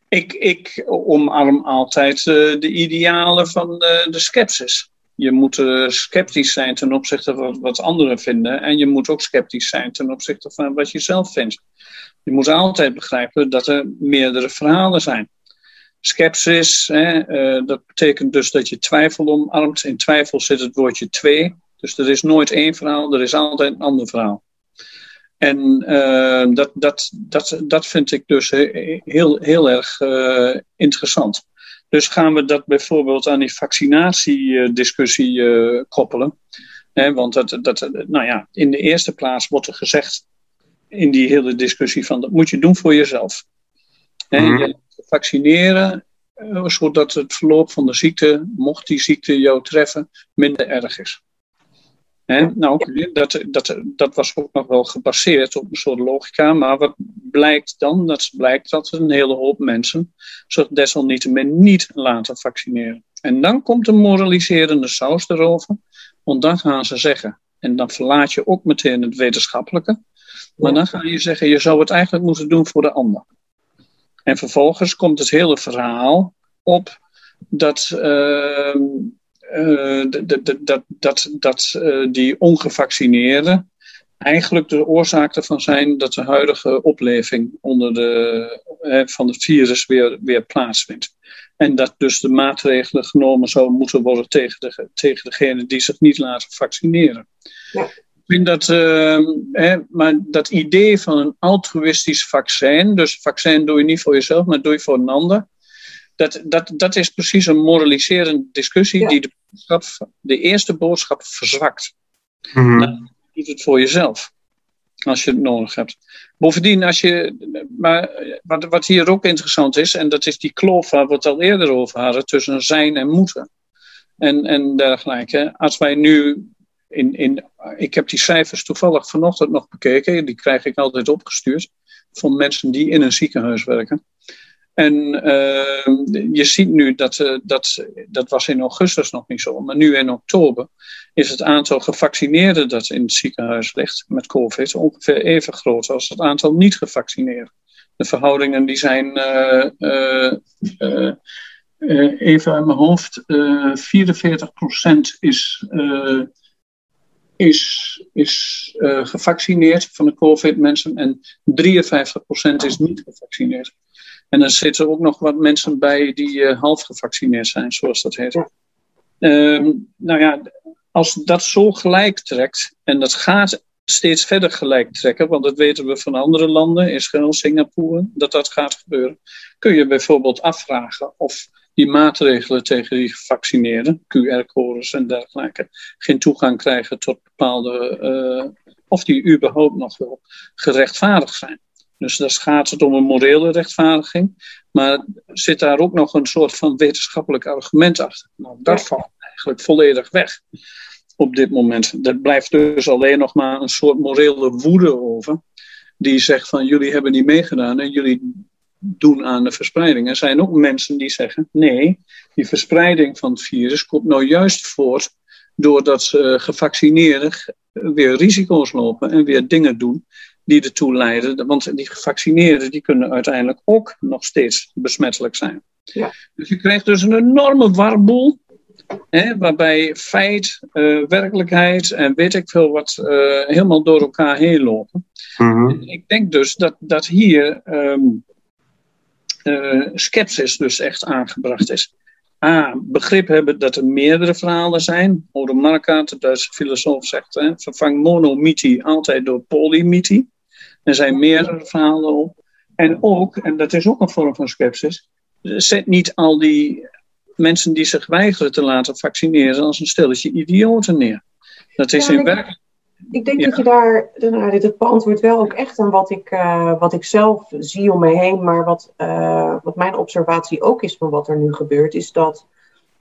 Ik, ik omarm altijd de idealen van de, de. Je moet uh, sceptisch zijn ten opzichte van wat anderen vinden. En je moet ook sceptisch zijn ten opzichte van wat je zelf vindt. Je moet altijd begrijpen dat er meerdere verhalen zijn. Skepsis, hè, uh, dat betekent dus dat je twijfel omarmt. In twijfel zit het woordje twee. Dus er is nooit één verhaal, er is altijd een ander verhaal. En uh, dat, dat, dat, dat vind ik dus heel, heel erg interessant. Dus gaan we dat bijvoorbeeld aan die vaccinatiediscussie uh, koppelen. want dat, dat, nou ja, in de eerste plaats wordt er gezegd in die hele discussie van dat moet je doen voor jezelf. Mm Je vaccineren uh, zodat het verloop van de ziekte, mocht die ziekte jou treffen, minder erg is. Hè? Nou, dat, dat, dat was ook nog wel gebaseerd op een soort logica, maar wat blijkt dan? Dat blijkt dat een hele hoop mensen zich desalniettemin niet laten vaccineren. En dan komt de moraliserende saus erover, want dan gaan ze zeggen, en dan verlaat je ook meteen het wetenschappelijke, maar dan ga je zeggen, je zou het eigenlijk moeten doen voor de ander. En vervolgens komt het hele verhaal op dat. Uh, dat, dat, dat, dat uh, die ongevaccineerden eigenlijk de oorzaak ervan zijn dat de huidige opleving onder de, van het virus weer, weer plaatsvindt. En dat dus de maatregelen genomen zouden moeten worden tegen, de, tegen degene die zich niet laten vaccineren. Ja. Ik vind dat, uh, hè, maar dat idee van een altruïstisch vaccin, dus vaccin doe je niet voor jezelf, maar doe je voor een ander dat, dat, dat is precies een moraliserende discussie die de, boodschap, de eerste boodschap verzwakt. Mm Dan doet het voor jezelf, als je het nodig hebt. Bovendien, als je, maar wat, wat hier ook interessant is, en dat is die kloof waar we het al eerder over hadden, tussen zijn en moeten. En, en dergelijke. Als wij nu in, in, ik heb die cijfers toevallig vanochtend nog bekeken. Die krijg ik altijd opgestuurd van mensen die in een ziekenhuis werken. En uh, je ziet nu dat, uh, dat, dat was in augustus nog niet zo, maar nu in oktober is het aantal gevaccineerden dat in het ziekenhuis ligt met COVID ongeveer even groot als het aantal niet-gevaccineerden. De verhoudingen die zijn uh, even uit mijn hoofd, 44% is, is, is gevaccineerd van de COVID-mensen en 53% is niet gevaccineerd. En er zitten ook nog wat mensen bij die uh, half gevaccineerd zijn, zoals dat heet. Ja. Ehm, nou ja, als dat zo gelijk trekt, en dat gaat steeds verder gelijk trekken, want dat weten we van andere landen, Israël, Singapore, dat dat gaat gebeuren, kun je bijvoorbeeld afvragen of die maatregelen tegen die gevaccineerden, QR-codes en dergelijke, geen toegang krijgen tot bepaalde, uh, of die überhaupt nog wel gerechtvaardigd zijn. Dus daar gaat het om een morele rechtvaardiging. Maar zit daar ook nog een soort van wetenschappelijk argument achter? Nou, dat valt eigenlijk volledig weg op dit moment. Er blijft dus alleen nog maar een soort morele woede over. Die zegt van jullie hebben niet meegedaan en jullie doen aan de verspreiding. Er zijn ook mensen die zeggen nee, die verspreiding van het virus komt nou juist voort doordat ze gevaccineerden weer risico's lopen en weer dingen doen die ertoe leiden. Want die gevaccineerden die kunnen uiteindelijk ook nog steeds besmettelijk zijn. Ja. Dus je krijgt dus een enorme warboel. Hè, waarbij feit, uh, werkelijkheid en weet ik veel wat uh, helemaal door elkaar heen lopen. Mm-hmm. Ik denk dus dat, dat hier um, uh, skepsis dus echt aangebracht is. A, begrip hebben dat er meerdere verhalen zijn. Ode Marquardt, de Duitse filosoof, zegt: hè, vervang monomythie altijd door polymythie. Er zijn meerdere verhalen op. En ook, en dat is ook een vorm van sceptisch, zet niet al die mensen die zich weigeren te laten vaccineren als een stelletje idioten neer. Dat is in werk. Ik denk dat je daar, nou, dit beantwoordt wel ook echt aan wat ik, uh, wat ik zelf zie om me heen, maar wat, uh, wat mijn observatie ook is van wat er nu gebeurt, is dat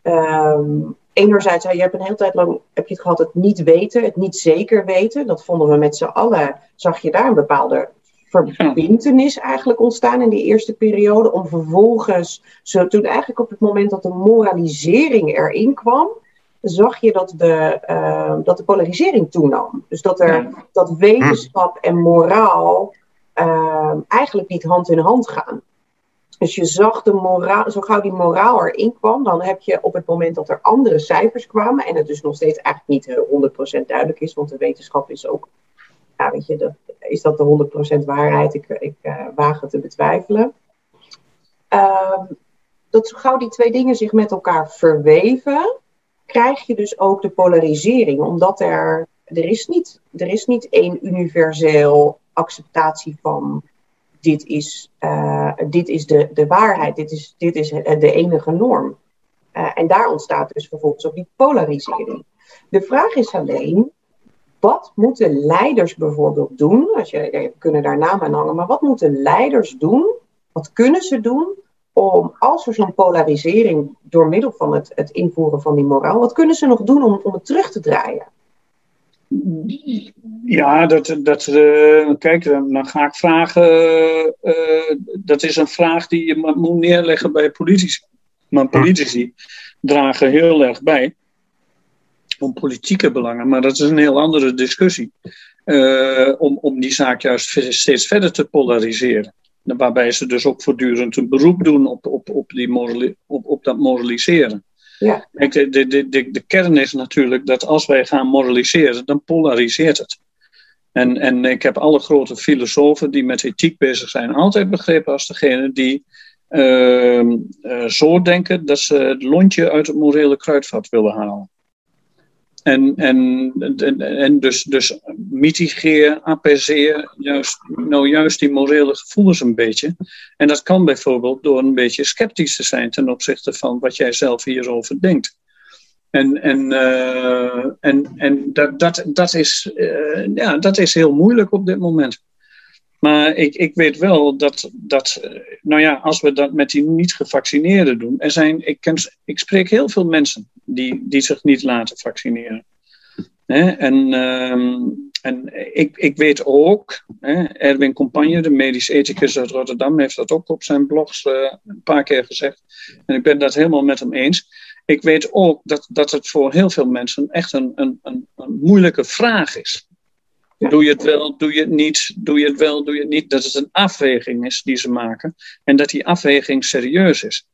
um, enerzijds, je hebt een hele tijd lang heb je het gehad, het niet weten, het niet zeker weten. Dat vonden we met z'n allen, zag je daar een bepaalde verbintenis eigenlijk ontstaan in die eerste periode. Om vervolgens, zo, toen eigenlijk op het moment dat de moralisering erin kwam, zag je dat de, uh, dat de polarisering toenam. Dus dat, er, dat wetenschap en moraal uh, eigenlijk niet hand in hand gaan. Dus je zag de moraal, zo gauw die moraal erin kwam, dan heb je op het moment dat er andere cijfers kwamen, en het dus nog steeds eigenlijk niet 100% duidelijk is, want de wetenschap is ook, ja, weet je, dat, is dat de 100% waarheid? Ik, ik uh, waag te betwijfelen. Uh, dat zo gauw die twee dingen zich met elkaar verweven, krijg je dus ook de polarisering, omdat er, er, is, niet, er is niet één universeel acceptatie van dit is, uh, dit is de, de waarheid, dit is, dit is de enige norm. Uh, en daar ontstaat dus vervolgens ook die polarisering. De vraag is alleen, wat moeten leiders bijvoorbeeld doen? Als je, we kunnen daar namen aan hangen, maar wat moeten leiders doen? Wat kunnen ze doen om, als er zo'n polarisering door middel van het, het invoeren van die moraal, wat kunnen ze nog doen om, om het terug te draaien? Ja, dat, dat, uh, kijk, dan ga ik vragen. Uh, dat is een vraag die je moet neerleggen bij politici. Maar politici dragen heel erg bij om politieke belangen, maar dat is een heel andere discussie. Uh, om, om die zaak juist steeds verder te polariseren. Waarbij ze dus ook voortdurend een beroep doen op, op, op, die op, op dat moraliseren. Ja. De, de, de, de, kern is natuurlijk dat als wij gaan moraliseren, dan polariseert het. En, en ik heb alle grote filosofen die met ethiek bezig zijn, altijd begrepen als degene die uh, uh, zo denken dat ze het lontje uit het morele kruidvat willen halen. En, en, en, dus, dus mitigeer, apaiseer juist, nou juist die morele gevoelens een beetje. En dat kan bijvoorbeeld door een beetje sceptisch te zijn ten opzichte van wat jij zelf hierover denkt. En, en, uh, en, en dat, dat, dat, is, uh, ja, dat is heel moeilijk op dit moment. Maar ik, ik weet wel dat, dat, eh, nou ja, als we dat met die niet-gevaccineerden doen. Er zijn, ik, ken, ik spreek heel veel mensen die, die zich niet laten vaccineren. En, ehm, en ik, ik weet ook, Erwin Compagne, de medisch ethicus uit Rotterdam, heeft dat ook op zijn blogs uh, een paar keer gezegd. En ik ben dat helemaal met hem eens. Ik weet ook dat, dat het voor heel veel mensen echt een, een, een moeilijke vraag is. Doe je het wel, doe je het niet, doe je het wel, doe je het niet. Dat het een afweging is die ze maken. En dat die afweging serieus is.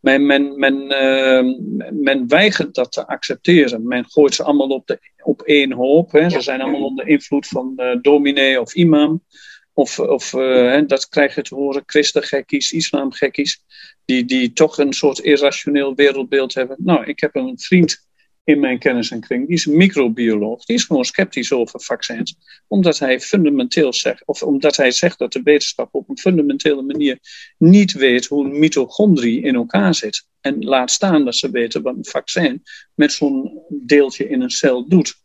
Men, men, men, uh, men weigert dat te accepteren. Men gooit ze allemaal op, de, op één hoop. Hè. Ze zijn allemaal onder invloed van uh, dominee of imam. Of, of uh, dat krijg je te horen, christengekkies, islamgekkies. Die, die toch een soort irrationeel wereldbeeld hebben. Nou, ik heb een vriend in mijn kennis en kring. Die is een microbioloog. Die is gewoon sceptisch over vaccins. Omdat hij fundamenteel zegt, of omdat hij zegt dat de wetenschap op een fundamentele manier niet weet hoe een mitochondrie in elkaar zit. En laat staan dat ze weten wat een vaccin met zo'n deeltje in een cel doet.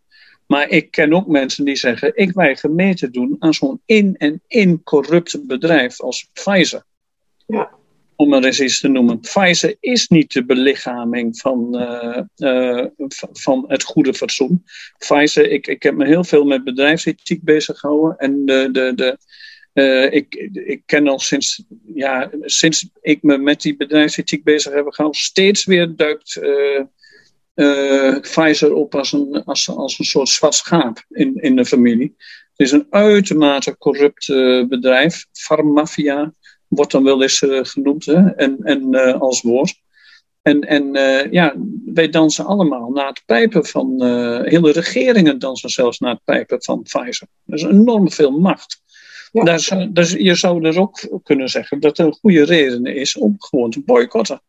Maar ik ken ook mensen die zeggen: ik weiger mee te doen aan zo'n in- en in corrupt bedrijf als Pfizer. Ja om er eens iets te noemen. Pfizer is niet de belichaming van, uh, uh, van het goede fatsoen. Pfizer, ik, ik heb me heel veel met bedrijfsethiek bezig gehouden. En de, de, de, uh, ik, ik ken al sinds, ja, sinds ik me met die bedrijfsethiek bezig heb gehouden, steeds weer duikt Pfizer op als een, als, als een soort zwart schaap in, in de familie. Het is een uitermate corrupt bedrijf, farmafia wordt dan wel eens uh, genoemd hè? en, en uh, als woord. En, en uh, ja, wij dansen allemaal naar het pijpen van, hele regeringen dansen zelfs naar het pijpen van Pfizer. Dat is enorm veel macht. Ja. Daar, dus je zou dus ook kunnen zeggen dat er een goede reden is om gewoon te boycotten.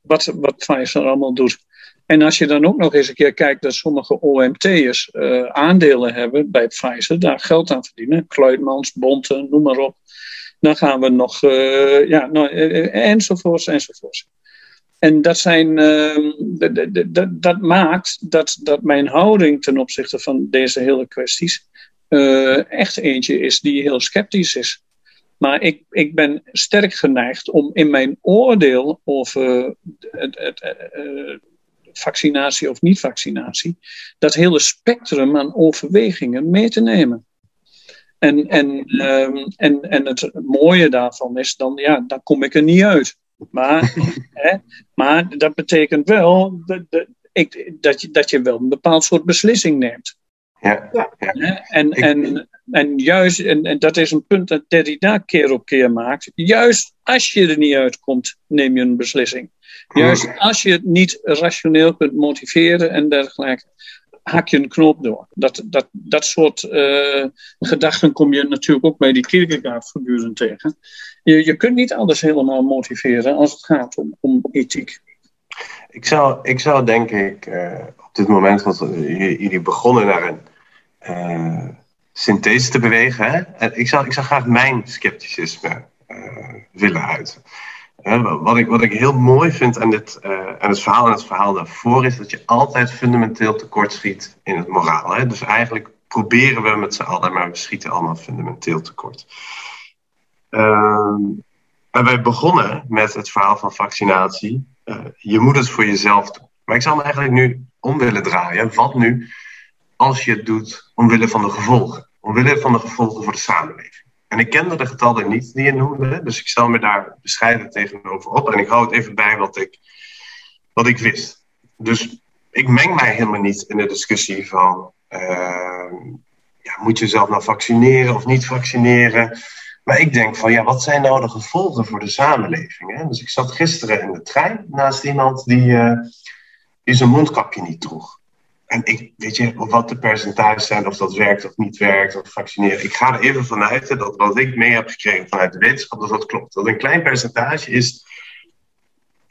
Wat, wat Pfizer allemaal doet. En als je dan ook nog eens een keer kijkt dat sommige OMT'ers uh, aandelen hebben bij Pfizer, daar geld aan verdienen. Kluitmans, Bonten, noem maar op. Dan gaan we nog, uh, ja, nou, uh, enzovoorts, enzovoorts. En dat, zijn, uh, dat maakt dat, dat mijn houding ten opzichte van deze hele kwesties echt eentje is die heel sceptisch is. Maar ik, ik ben sterk geneigd om in mijn oordeel over het, het, vaccinatie of niet-vaccinatie, dat hele spectrum aan overwegingen mee te nemen. En, en, um, en, en het mooie daarvan is dan, ja, dan kom ik er niet uit. Maar, hè, maar dat betekent wel dat, dat, ik, dat, je, dat je wel een bepaald soort beslissing neemt. Ja, ja. En, en, en juist, en, en dat is een punt dat Derrida keer op keer maakt. Juist als je er niet uitkomt, neem je een beslissing. Juist als je het niet rationeel kunt motiveren en dergelijke, haak je een knoop door. Dat, dat, dat soort uh, gedachten kom je natuurlijk ook bij die Kierkegaard voortdurend tegen. Je, je kunt niet alles helemaal motiveren als het gaat om, om ethiek. Ik zou, ik zou denk ik uh, op dit moment, want jullie begonnen naar een uh, synthese te bewegen. Hè? Ik, zou, ik zou graag mijn scepticisme willen uiten wat, ik, wat ik heel mooi vind aan, dit, uh, aan het verhaal en het verhaal daarvoor is dat je altijd fundamenteel tekortschiet in het moraal. Hè? Dus eigenlijk proberen we met z'n allen, maar we schieten allemaal fundamenteel tekort. Uh, en wij begonnen met het verhaal van vaccinatie. Uh, je moet het voor jezelf doen. Maar ik zou me eigenlijk nu om willen draaien. Wat nu als je het doet omwille van de gevolgen? Omwille van de gevolgen voor de samenleving. En ik kende de getallen niet die je noemde, dus ik stel me daar bescheiden tegenover op. En ik hou het even bij wat ik, wat ik wist. Dus ik meng mij helemaal niet in de discussie van... Uh, ja, moet je zelf nou vaccineren of niet vaccineren? Maar ik denk van, ja, wat zijn nou de gevolgen voor de samenleving? Hè? Dus ik zat gisteren in de trein naast iemand die, uh, die zijn mondkapje niet droeg. En ik, weet je, wat de percentages zijn, of dat werkt of niet werkt, of vaccineren. Ik ga er even vanuit dat wat ik mee heb gekregen vanuit de wetenschap, dat dat klopt. Dat een klein percentage is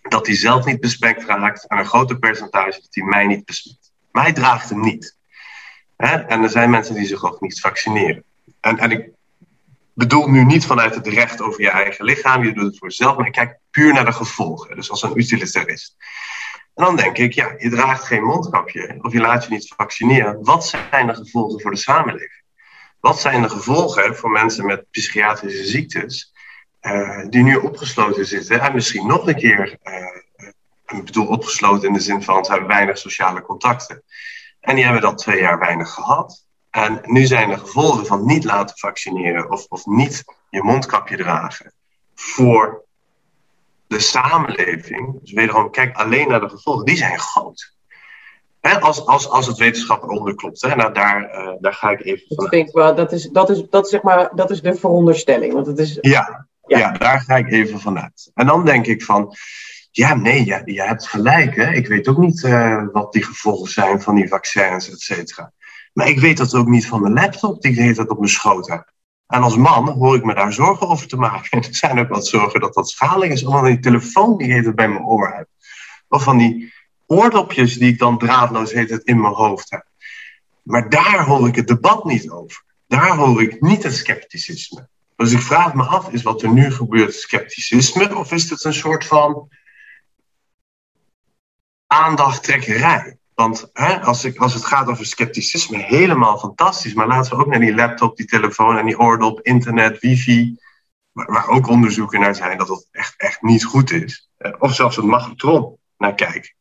dat hij zelf niet besmet raakt, en een groter percentage dat hij mij niet besmet. Mij draagt hem niet. En er zijn mensen die zich ook niet vaccineren. En, en ik bedoel nu niet vanuit het recht over je eigen lichaam, je doet het voor jezelf, maar ik kijk puur naar de gevolgen. Dus als een utilitarist. En dan denk ik, ja, je draagt geen mondkapje of je laat je niet vaccineren. Wat zijn de gevolgen voor de samenleving? Wat zijn de gevolgen voor mensen met psychiatrische ziektes uh, die nu opgesloten zitten en misschien nog een keer, uh, ik bedoel opgesloten in de zin van ze hebben weinig sociale contacten. En die hebben dat twee jaar weinig gehad. En nu zijn de gevolgen van niet laten vaccineren of, of niet je mondkapje dragen voor de samenleving. Dus wederom, kijk alleen naar de gevolgen, die zijn groot. Hè, als, als, als het wetenschap eronder klopt. Hè, nou, daar, uh, daar ga ik even van. Dat, wel, dat, is, dat, is, dat, zeg maar, dat is de veronderstelling. Want het is, ja, ja. ja, daar ga ik even vanuit. En dan denk ik van, ja, nee, ja, je hebt gelijk. Hè? Ik weet ook niet uh, wat die gevolgen zijn van die vaccins, et cetera. Maar ik weet dat ook niet van mijn laptop die ik de hele tijd op mijn schoot heb. En als man hoor ik me daar zorgen over te maken. En er zijn ook wat zorgen dat dat schadelijk is, omdat die telefoon die heet het bij mijn oor heb. Of van die oordopjes die ik dan draadloos heet het in mijn hoofd heb. Maar daar hoor ik het debat niet over. Daar hoor ik niet het scepticisme. Dus ik vraag me af, is wat er nu gebeurt scepticisme? Of is het een soort van aandachttrekkerij? Want hè, als, ik, als het gaat over scepticisme, helemaal fantastisch. Maar laten we ook naar die laptop, die telefoon en die oordop, internet, wifi. Waar, waar ook onderzoeken naar zijn dat het echt, echt niet goed is. Of zelfs het magnetron naar kijken.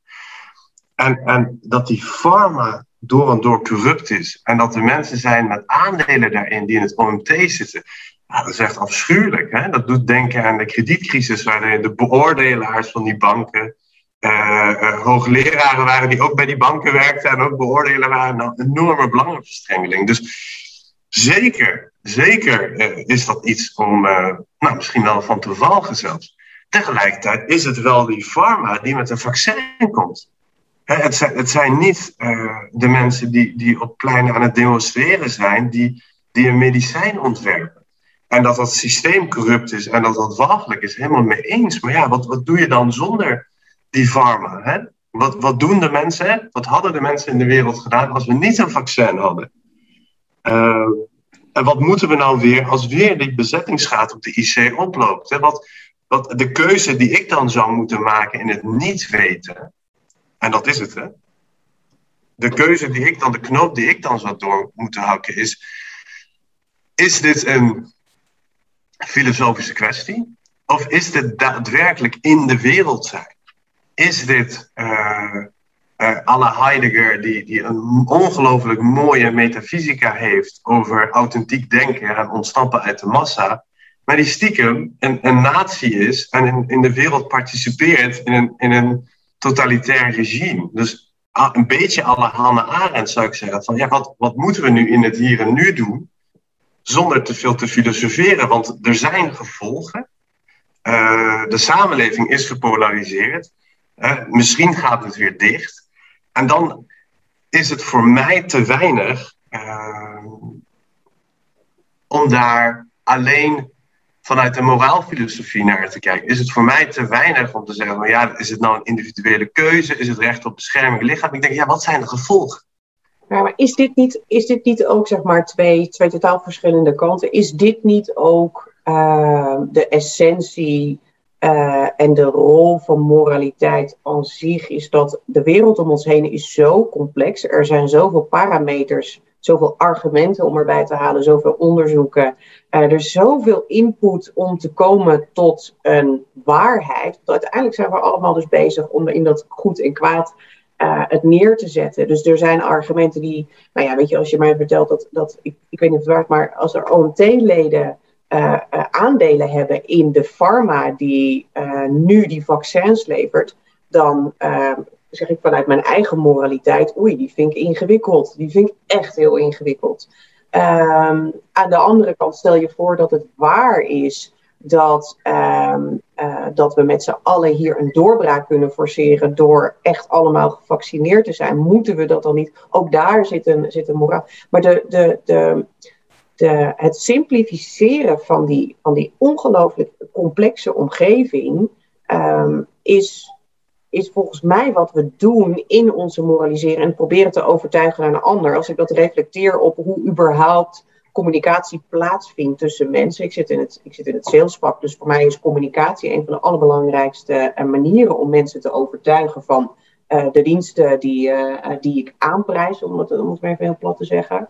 En, en dat die pharma door en door corrupt is. En dat er mensen zijn met aandelen daarin die in het OMT zitten. Dat is echt afschuwelijk. Hè? Dat doet denken aan de kredietcrisis, waar de beoordelaars van die banken uh, hoogleraren waren die ook bij die banken werkten en ook beoordelen waren een enorme belangenverstrengeling. Dus zeker, zeker is dat iets om, nou, misschien wel van te valgen zelfs. Tegelijkertijd is het wel die pharma die met een vaccin komt. het, zijn, het zijn niet de mensen die, die op pleinen aan het demonstreren zijn, die, die een medicijn ontwerpen. En dat dat systeem corrupt is en dat dat walgelijk is, helemaal mee eens. Maar ja, wat, wat doe je dan zonder die pharma. Hè? Wat, wat doen de mensen? Wat hadden de mensen in de wereld gedaan als we niet een vaccin hadden? Uh, en wat moeten we nou weer als weer die bezettingsgraad op de IC oploopt? Hè? Wat, wat, de keuze die ik dan zou moeten maken in het niet weten, en dat is het, hè? De keuze die ik dan, de knoop die ik dan zou door moeten hakken, is: is dit een filosofische kwestie? Of is dit daadwerkelijk in de wereld zijn? Is dit uh, uh, Anna Heidegger, die, die een ongelooflijk mooie metafysica heeft over authentiek denken en ontsnappen uit de massa, maar die stiekem een, een natie is en in, in de wereld participeert in een, in een totalitair regime. Dus een beetje alle Hannah Arendt zou ik zeggen, van ja, wat, wat moeten we nu in het hier en nu doen, zonder te veel te filosoferen, want er zijn gevolgen. Uh, de samenleving is gepolariseerd misschien gaat het weer dicht. En dan is het voor mij te weinig uh, om daar alleen vanuit de moraalfilosofie naar te kijken. Is het voor mij te weinig om te zeggen: van, ja, is het nou een individuele keuze? Is het recht op bescherming lichaam? Ik denk, ja, wat zijn de gevolgen? Maar is dit niet, is dit niet ook zeg maar twee, twee totaal verschillende kanten? Is dit niet ook uh, de essentie uh, en de rol van moraliteit aan zich is dat de wereld om ons heen is zo complex. Er zijn zoveel parameters, zoveel argumenten om erbij te halen, zoveel onderzoeken. Uh, er is zoveel input om te komen tot een waarheid. Uiteindelijk zijn we allemaal dus bezig om in dat goed en kwaad uh, het neer te zetten. Dus er zijn argumenten die, nou ja, weet je, als je mij vertelt dat, dat ik, ik weet niet of het waar maar als er OMT-leden aandelen hebben in de pharma die uh, nu die vaccins levert, dan zeg ik vanuit mijn eigen moraliteit, oei, die vind ik ingewikkeld. Die vind ik echt heel ingewikkeld. Um, aan de andere kant stel je voor dat het waar is dat, um, uh, dat we met z'n allen hier een doorbraak kunnen forceren door echt allemaal gevaccineerd te zijn. Moeten we dat dan niet? Ook daar zit een, zit een moraal. Maar de, de, de, het simplificeren van die, van die ongelooflijk complexe omgeving um, is, is volgens mij wat we doen in onze moraliseren en proberen te overtuigen naar een ander. Als ik dat reflecteer op hoe überhaupt communicatie plaatsvindt tussen mensen. Ik zit in het, ik zit in het dus voor mij is communicatie een van de allerbelangrijkste eh, manieren om mensen te overtuigen van uh, de diensten die, uh, die ik aanprijs, om het, om het maar even heel plat te zeggen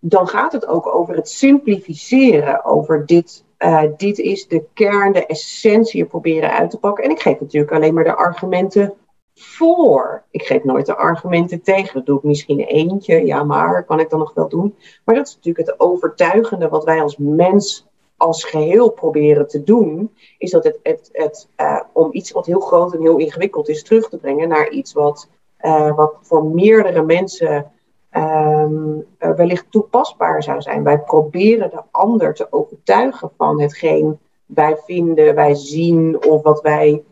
dan gaat het ook over het simplificeren, over dit, uh, dit is de kern, de essentie proberen uit te pakken. En ik geef natuurlijk alleen maar de argumenten voor. Ik geef nooit de argumenten tegen. Dat doe ik misschien eentje, ja, maar kan ik dan nog wel doen. Maar dat is natuurlijk het overtuigende wat wij als mens als geheel proberen te doen, is dat het, het, het uh, om iets wat heel groot en heel ingewikkeld is terug te brengen naar iets wat, uh, wat voor meerdere mensen um, uh, wellicht toepasbaar zou zijn. Wij proberen de ander te overtuigen van hetgeen wij vinden, wij zien of wat wij,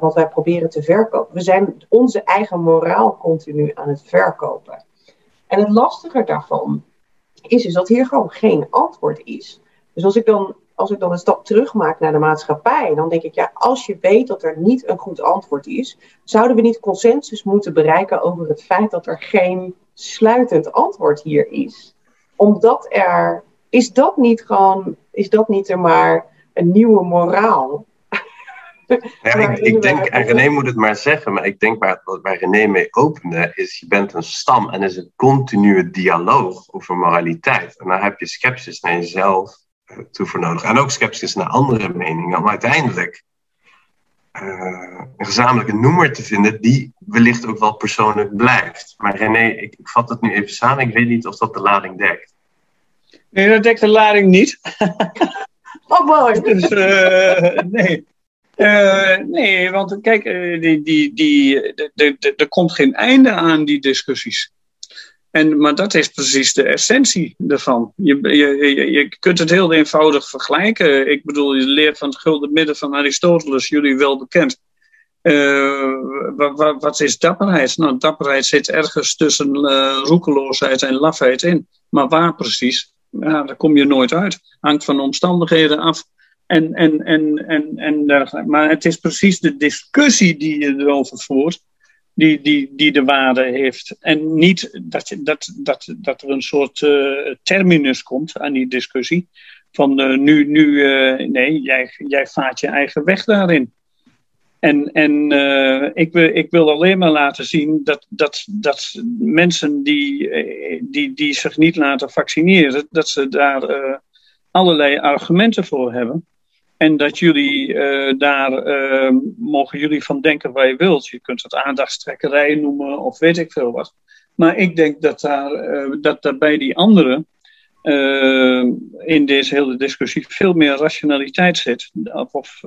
wat wij proberen te verkopen. We zijn onze eigen moraal continu aan het verkopen. En het lastige daarvan is dus dat hier gewoon geen antwoord is. Dus als ik dan, als ik dan een stap terug maak naar de maatschappij, dan denk ik, ja, als je weet dat er niet een goed antwoord is, zouden we niet consensus moeten bereiken over het feit dat er geen sluitend antwoord hier is? Omdat er, is dat niet gewoon, is dat niet er maar een nieuwe moraal? Ja, ik, ik denk, en René moet het maar zeggen, maar ik denk waar, waar René mee opende, is je bent een stam en is een continue dialoog over moraliteit. En dan heb je sceptisch naar jezelf, toe voor nodig. En ook sceptisch naar andere meningen, om uiteindelijk een gezamenlijke noemer te vinden die wellicht ook wel persoonlijk blijft. Maar René, ik, ik vat het nu even samen, ik weet niet of dat de lading dekt. Nee, dat dekt de lading niet. oh, mooi. Dus, uh, nee. Uh, nee, want kijk, die, die, die, er komt geen einde aan die discussies. En, maar dat is precies de essentie ervan. Je, je, je kunt het heel eenvoudig vergelijken. Ik bedoel, je leert van het gulden midden van Aristoteles, jullie wel bekend. Uh, wat, is dapperheid? Nou, dapperheid zit ergens tussen uh, roekeloosheid en lafheid in. Maar waar precies? Ja, daar kom je nooit uit. Hangt van de omstandigheden af. En, en, en, en, en, maar het is precies de discussie die je erover voert die, die, die de waarde heeft. En niet dat, dat, dat, dat er een soort uh, terminus komt aan die discussie. Van uh, nu, nu uh, nee, jij, jij vaart je eigen weg daarin. En, en ik, wil, ik wil alleen maar laten zien dat, dat, dat mensen die, die, die zich niet laten vaccineren, dat ze daar allerlei argumenten voor hebben. En dat jullie uh, daar, uh, mogen jullie van denken waar je wilt. Je kunt het aandachtstrekkerij noemen of weet ik veel wat. Maar ik denk dat daar, uh, dat daar bij die anderen in deze hele discussie veel meer rationaliteit zit. Of, of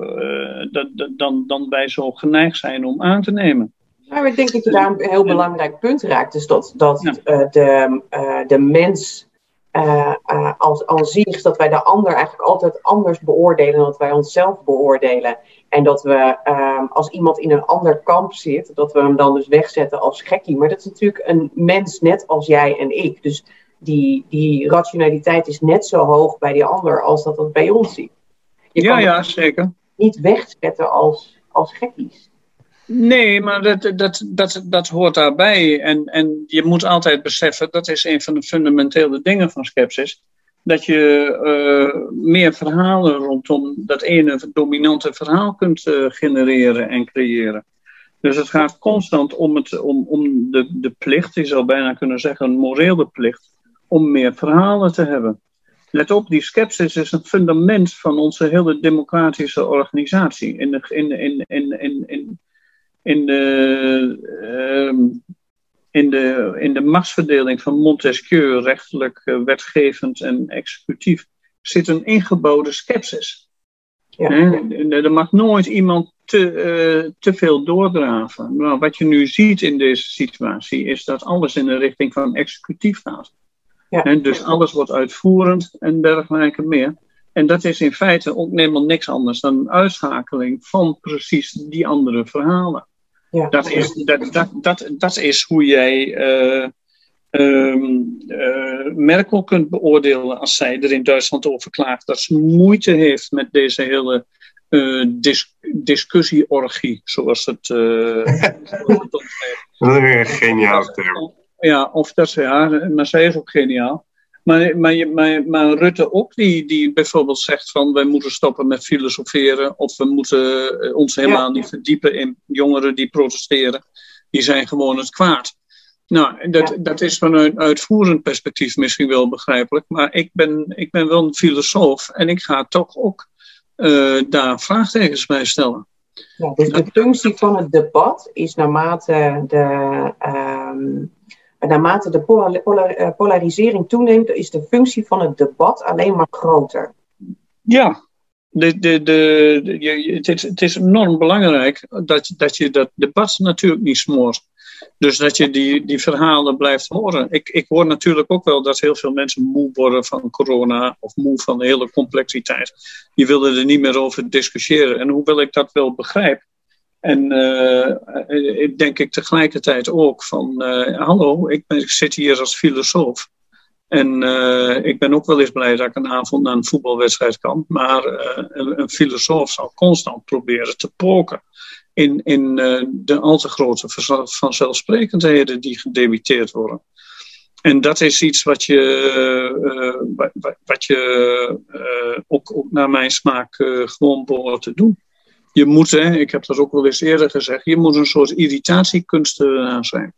dat, dan, dan wij zo geneigd zijn om aan te nemen. Nou, ik denk dat je daar een heel belangrijk punt raakt. Dus dat, dat ja. de, de mens uh, uh, als, als dat wij de ander eigenlijk altijd anders beoordelen dan dat wij onszelf beoordelen. En dat we uh, als iemand in een ander kamp zit, dat we hem dan dus wegzetten als gekkie. Maar dat is natuurlijk een mens net als jij en ik. Dus die, die rationaliteit is net zo hoog bij die ander als dat dat bij ons zit. Je ja, ja, zeker. Niet wegzetten als, als gekkies. Nee, maar dat, dat, dat, dat hoort daarbij. En, en je moet altijd beseffen, dat is een van de fundamentele dingen van Skepsis, dat je uh, meer verhalen rondom dat ene dominante verhaal kunt uh, genereren en creëren. Dus het gaat constant om, het, om, om de, de plicht, je zou bijna kunnen zeggen een morele plicht, om meer verhalen te hebben. Let op, die skepsis is een fundament van onze hele democratische organisatie. In de, in, in, in, in, in, in de, uh, in de, in de machtsverdeling van Montesquieu, rechtelijk, uh, wetgevend en executief, zit een ingebouwde scepsis. Ja. Er mag nooit iemand te, uh, te veel doordraven. Maar wat je nu ziet in deze situatie is dat alles in de richting van executief gaat. Ja. En dus alles wordt uitvoerend en dergelijke meer. En dat is in feite ook helemaal niks anders dan een uitschakeling van precies die andere verhalen. Ja. Dat, is, dat, dat, dat, dat is hoe jij uh, uh, Merkel kunt beoordelen als zij er in Duitsland over klaagt dat ze moeite heeft met deze hele uh, dis discussieorgie, zoals het. Uh, dat is een geniaal term. Ja, of dat, ja, maar zij is ook geniaal. Maar, maar, maar, maar Rutte ook, die, die bijvoorbeeld zegt van wij moeten stoppen met filosoferen of we moeten eh, ons helemaal niet verdiepen in jongeren die protesteren. Die zijn gewoon het kwaad. Nou, dat, dat is vanuit een uitvoerend perspectief misschien wel begrijpelijk, maar ik ben, ik ben wel een filosoof en ik ga toch ook uh, daar vraagtekens bij stellen. Ja, dus de functie van het debat is naarmate de, ehm, naarmate de eh, polarisering toeneemt, is de functie van het debat alleen maar groter. Ja, de, de, de, het, is, het is enorm belangrijk dat, dat je dat debat natuurlijk niet smoort. Dus dat je die, die verhalen blijft horen. Ik, ik hoor natuurlijk ook wel dat heel veel mensen moe worden van corona of moe van de hele complexiteit. Die willen er niet meer over discussiëren. En hoewel ik dat wel begrijp, en uh, denk ik tegelijkertijd ook van, uh, hallo, ik, ben, zit hier als filosoof. En uh, ik ben ook wel eens blij dat ik een avond naar een voetbalwedstrijd kan. Maar een, een, filosoof zal constant proberen te poken in, in de al te grote vanzelfsprekendheden die gedebiteerd worden. En dat is iets wat je, wat je ook, ook naar mijn smaak gewoon behoort te doen je moet, hè, ik heb dat ook wel eens eerder gezegd, je moet een soort irritatiekunstenaar zijn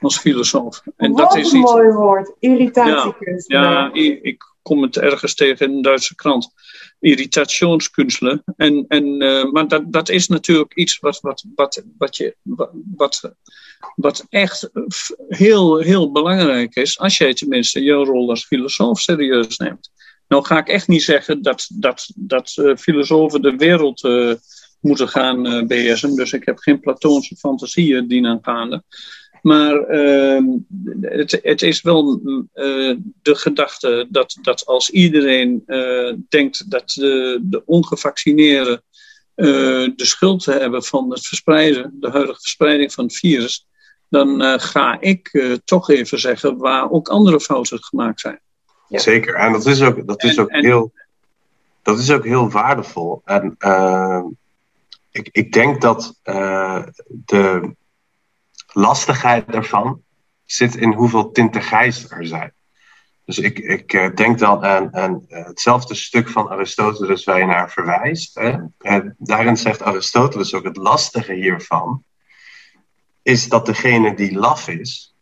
als filosoof. En Wat dat is een iets, mooi woord, irritatiekunstenaar. Ja, ja, ik kom het ergens tegen in een Duitse krant. Irritationskunstler. En, en, uh, maar dat, dat is natuurlijk iets wat, wat, wat, wat, je, wat, wat echt heel, heel belangrijk is, als jij tenminste jouw rol als filosoof serieus neemt. Nou ga ik echt niet zeggen dat, dat, dat uh, filosofen de wereld uh, moeten gaan beheersen. Dus ik heb geen platoonse fantasieën dienaangaande. Maar uh, het, het, is wel uh, de gedachte dat, dat als iedereen uh, denkt dat de, de ongevaccineerden de schuld hebben van het verspreiden, de huidige verspreiding van het virus, dan ga ik toch even zeggen waar ook andere fouten gemaakt zijn. Ja. Zeker, en dat is ook, dat is ook heel. Dat is ook heel waardevol. En ik, ik denk dat uh, de lastigheid daarvan zit in hoeveel tinten grijs er zijn. Dus ik, ik uh, denk dan aan, uh, hetzelfde stuk van Aristoteles waar je naar verwijst. Hè? daarin zegt Aristoteles ook het lastige hiervan is dat degene die laf is,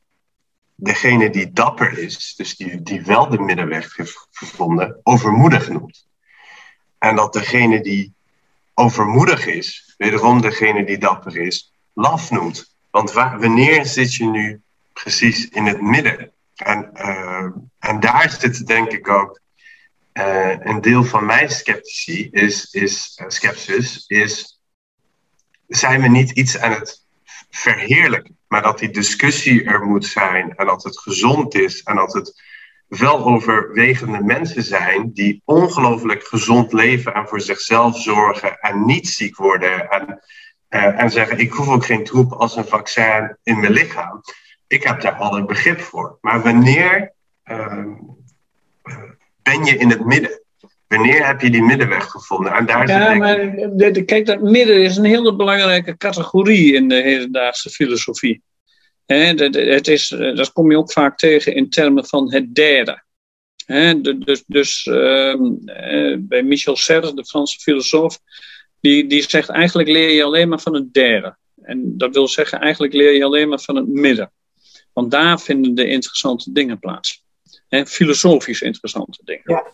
degene die dapper is, dus die, die wel de middenweg heeft gevonden, overmoedig noemt. En dat degene die overmoedig is, wederom degene die dapper is, laf noemt. Want wanneer zit je nu precies in het midden? En, uh, en daar zit denk ik ook uh, een deel van mijn sceptici, is, is uh, skepsis, is zijn we niet iets aan het verheerlijken, maar dat die discussie er moet zijn en dat het gezond is en dat het weloverwegende mensen zijn die ongelooflijk gezond leven en voor zichzelf zorgen en niet ziek worden en, uh, en zeggen ik hoef ook geen troep als een vaccin in mijn lichaam. Ik heb daar al een begrip voor. Maar wanneer uh, ben je in het midden? Wanneer heb je die middenweg gevonden? En daar ja, maar kijk, dat midden is een hele belangrijke categorie in de hedendaagse filosofie het is, eh, dat kom je ook vaak tegen in termen van het derde. dus dus ehm, eh, bij Michel Serres, de Franse filosoof, die, die zegt eigenlijk leer je alleen maar van het derde. En dat wil zeggen, eigenlijk leer je alleen maar van het midden. Want daar vinden de interessante dingen plaats. filosofisch interessante dingen. Ja.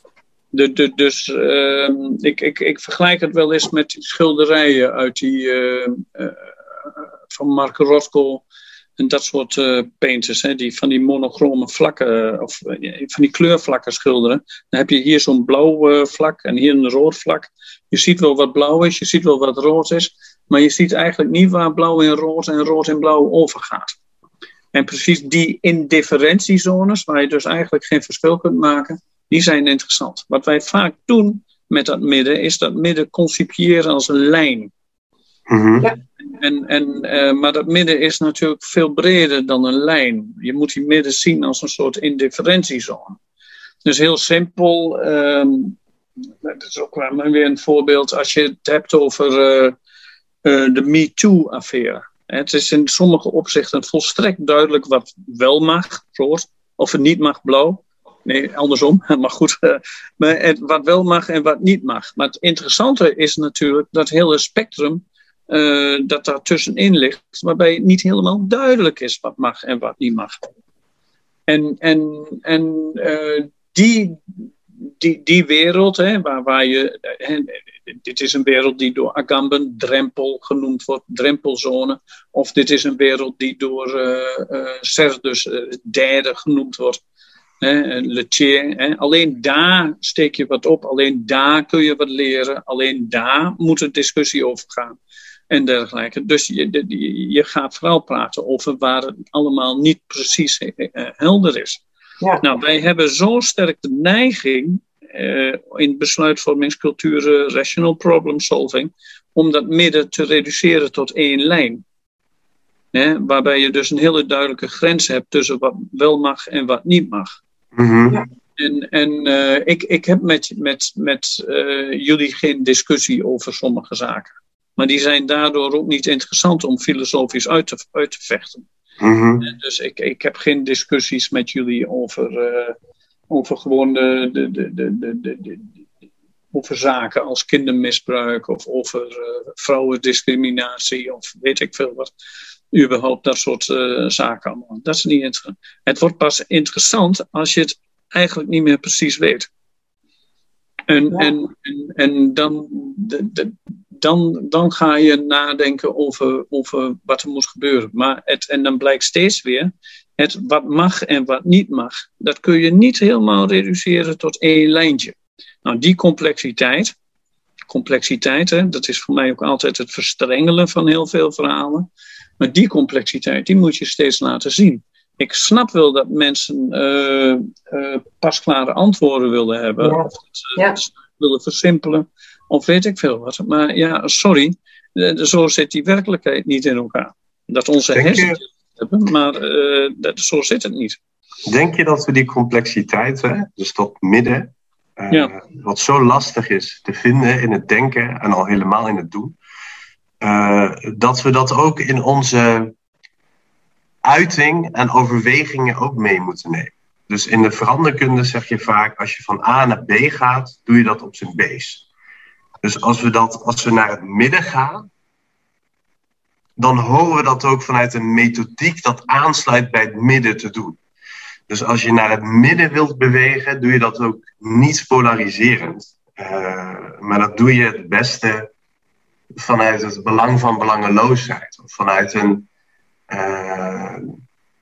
De, de, dus uh, ik, ik, ik vergelijk het wel eens met die schilderijen uit die, uh, uh, van Mark Rothko en dat soort uh, painters, hè, die van die monochrome vlakken, eh, of uh, van die kleurvlakken schilderen. Dan heb je hier zo'n blauw vlak en hier een rood vlak. Je ziet wel wat blauw is, je ziet wel wat rood is, maar je ziet eigenlijk niet waar blauw in rood en rood in blauw overgaat. En precies die indifferentiezones, waar je dus eigenlijk geen verschil kunt maken, die zijn interessant. Wat wij vaak doen met dat midden, is dat midden concipiëren als een lijn. Mm ja. En, en, uh, maar dat midden is natuurlijk veel breder dan een lijn. Je moet die midden zien als een soort indifferentiezone. Dus heel simpel, um, dat is ook weer een voorbeeld als je het hebt over uh, uh, de MeToo-affaire. Het is in sommige opzichten volstrekt duidelijk wat wel mag, rood, of het niet mag, blauw. Nee, andersom, maar goed. maar wat wel mag en wat niet mag. Maar het interessante is natuurlijk dat hele spectrum uh, dat daar tussenin ligt, waarbij het niet helemaal duidelijk is wat mag en wat niet mag. En, en, en uh, die, die, die wereld, hè, waar, waar je. dit is een wereld die door Agamben drempel genoemd wordt, drempelzone. Of dit is een wereld die door uh, Serdus derde genoemd wordt. Letier, alleen daar steek je wat op, alleen daar kun je wat leren, alleen daar moet een discussie over gaan en dergelijke. Dus je, je gaat vooral praten over waar het allemaal niet precies helder is. Ja. Nou, wij hebben zo sterk de neiging uh, in besluitvormingsculturen, rational problem solving, om dat midden te reduceren tot één lijn. waarbij je dus een hele duidelijke grens hebt tussen wat wel mag en wat niet mag. Mhm. En, en uh, ik, ik heb met, met, met uh, jullie geen discussie over sommige zaken. Maar die zijn daardoor ook niet interessant om filosofisch uit te, uit te vechten. Mm Dus ik, ik heb geen discussies met jullie over, uh, over gewoon de, de, de, de, de, de, over zaken als kindermisbruik of over uh, vrouwendiscriminatie of weet ik veel wat. Überhaupt dat soort uh, zaken allemaal. Dat is niet interessant. Het wordt pas interessant als je het eigenlijk niet meer precies weet. En, ja. en, en, en dan, de, de, dan, dan ga je nadenken over, over wat er moet gebeuren. Maar het, en dan blijkt steeds weer, het wat mag en wat niet mag, dat kun je niet helemaal reduceren tot één lijntje. Nou, die complexiteit, complexiteit, hè, dat is voor mij ook altijd het verstrengelen van heel veel verhalen. Maar die complexiteit, die moet je steeds laten zien. Ik snap wel dat mensen uh, uh, pasklare antwoorden willen hebben, ja. of dat ze ja. willen versimpelen of weet ik veel wat. Maar ja, sorry, zo zit die werkelijkheid niet in elkaar. Dat onze Denk hersenen je... hebben, maar uh, dat, zo zit het niet. Denk je dat we die complexiteit, hè, dus dat midden, uh, ja. wat zo lastig is te vinden in het denken en al helemaal in het doen, uh, dat we dat ook in onze uiting en overwegingen ook mee moeten nemen. Dus in de veranderkunde zeg je vaak, als je van A naar B gaat, doe je dat op zijn base. Dus als we, dat, als we naar het midden gaan, dan horen we dat ook vanuit een methodiek dat aansluit bij het midden te doen. Dus als je naar het midden wilt bewegen, doe je dat ook niet polariserend. Uh, maar dat doe je het beste vanuit het belang van belangeloosheid. Vanuit een uh,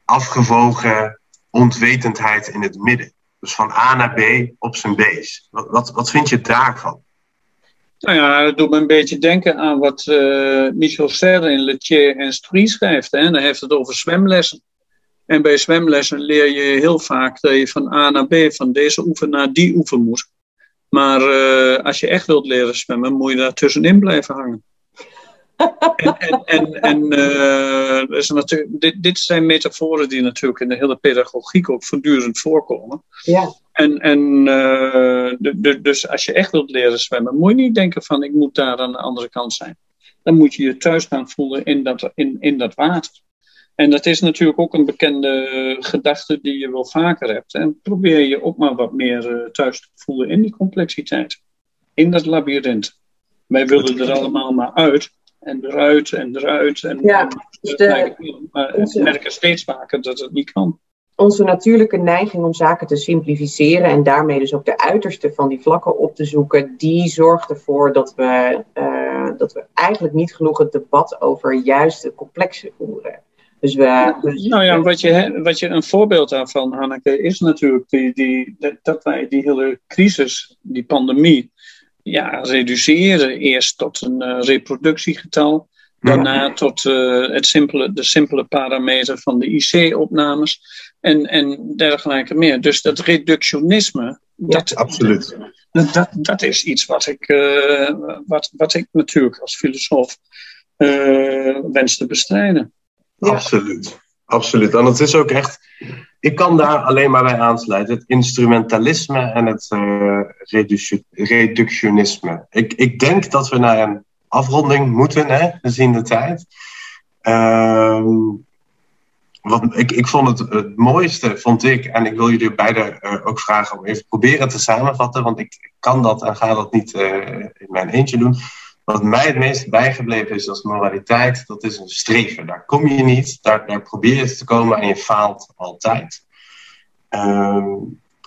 afgewogen ontwetendheid in het midden. Dus van A naar B op zijn base. Wat, wat, wat vind je daarvan? Nou ja, dat doet me een beetje denken aan wat uh, Michel Serre in Letier en Strie schrijft. Hè? Dan heeft het over zwemlessen. En bij zwemlessen leer je heel vaak dat je van A naar B, van deze oefen naar die oefen moet. Maar uh, als je echt wilt leren zwemmen, moet je daar tussenin blijven hangen. En en, en, en uh, is natuurlijk, dit, dit zijn metaforen die natuurlijk in de hele pedagogiek ook voortdurend voorkomen. Ja. En, en uh, de, dus als je echt wilt leren zwemmen, moet je niet denken van ik moet daar aan de andere kant zijn. Dan moet je je thuis gaan voelen in dat, in, in dat water. En dat is natuurlijk ook een bekende gedachte die je wel vaker hebt. En probeer je ook maar wat meer uh, thuis te voelen in die complexiteit. In dat labyrint. Wij willen er allemaal maar uit. En eruit en eruit. En, ja, dus de, maar we merken steeds vaker dat het niet kan onze natuurlijke neiging om zaken te simplificeren en daarmee dus ook de uiterste van die vlakken op te zoeken, die zorgt ervoor dat we, uh, dat we eigenlijk niet genoeg het debat over juist de complexe voeren. Dus we, dus, nou ja, wat je, wat je een voorbeeld daarvan, Hanneke, is natuurlijk die, die, dat wij die hele crisis, die pandemie, ja, reduceren eerst tot een uh, reproductiegetal. Daarna tot uh, het simpele, de simpele parameter van de IC-opnames en, en dergelijke meer. Dus dat reductionisme, dat, ja, absoluut. Dat, dat, dat, is iets wat ik, uh, wat, wat ik natuurlijk als filosoof uh, wens te bestrijden. Ja. Absoluut, absoluut. En het is ook echt, ik kan daar alleen maar bij aansluiten. Het instrumentalisme en het uh, reductionisme. Ik, ik denk dat we naar een afronding moeten, hè, gezien de tijd. Uh, wat, ik, ik vond het het mooiste, vond ik, en ik wil jullie beiden uh, ook vragen om even proberen te samenvatten, want ik kan dat en ga dat niet uh, in mijn eentje doen. Wat mij het meest bijgebleven is als moraliteit, dat is een streven. Daar kom je niet, daar, daar probeer je te komen en je faalt altijd. Uh,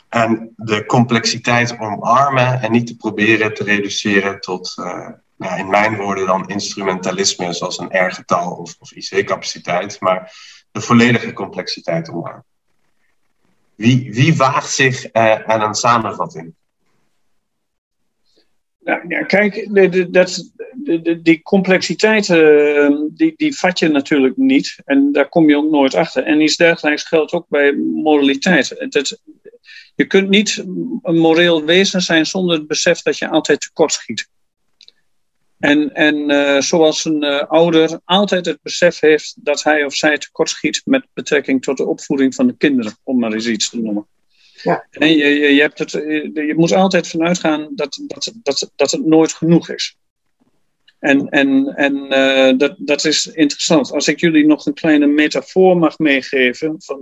En de complexiteit omarmen en niet te proberen te reduceren tot, uh, nou, in mijn woorden dan instrumentalisme, zoals een R-getal of, of IC-capaciteit, maar de volledige complexiteit omarmen. Wie, wie waagt zich uh, aan een samenvatting? Nou, ja, kijk, dat, die complexiteit uh, die, die vat je natuurlijk niet. En daar kom je ook nooit achter. En iets dergelijks geldt ook bij moraliteit. Dat, je kunt niet een moreel wezen zijn zonder het besef dat je altijd tekortschiet. En, en uh, zoals een uh, ouder altijd het besef heeft dat hij of zij tekortschiet met betrekking tot de opvoeding van de kinderen, om maar eens iets te noemen. Ja. En je, je, je, hebt het, je moet altijd vanuit gaan dat, dat, dat, dat het nooit genoeg is. En, en, en uh, dat, dat is interessant. Als ik jullie nog een kleine metafoor mag meegeven van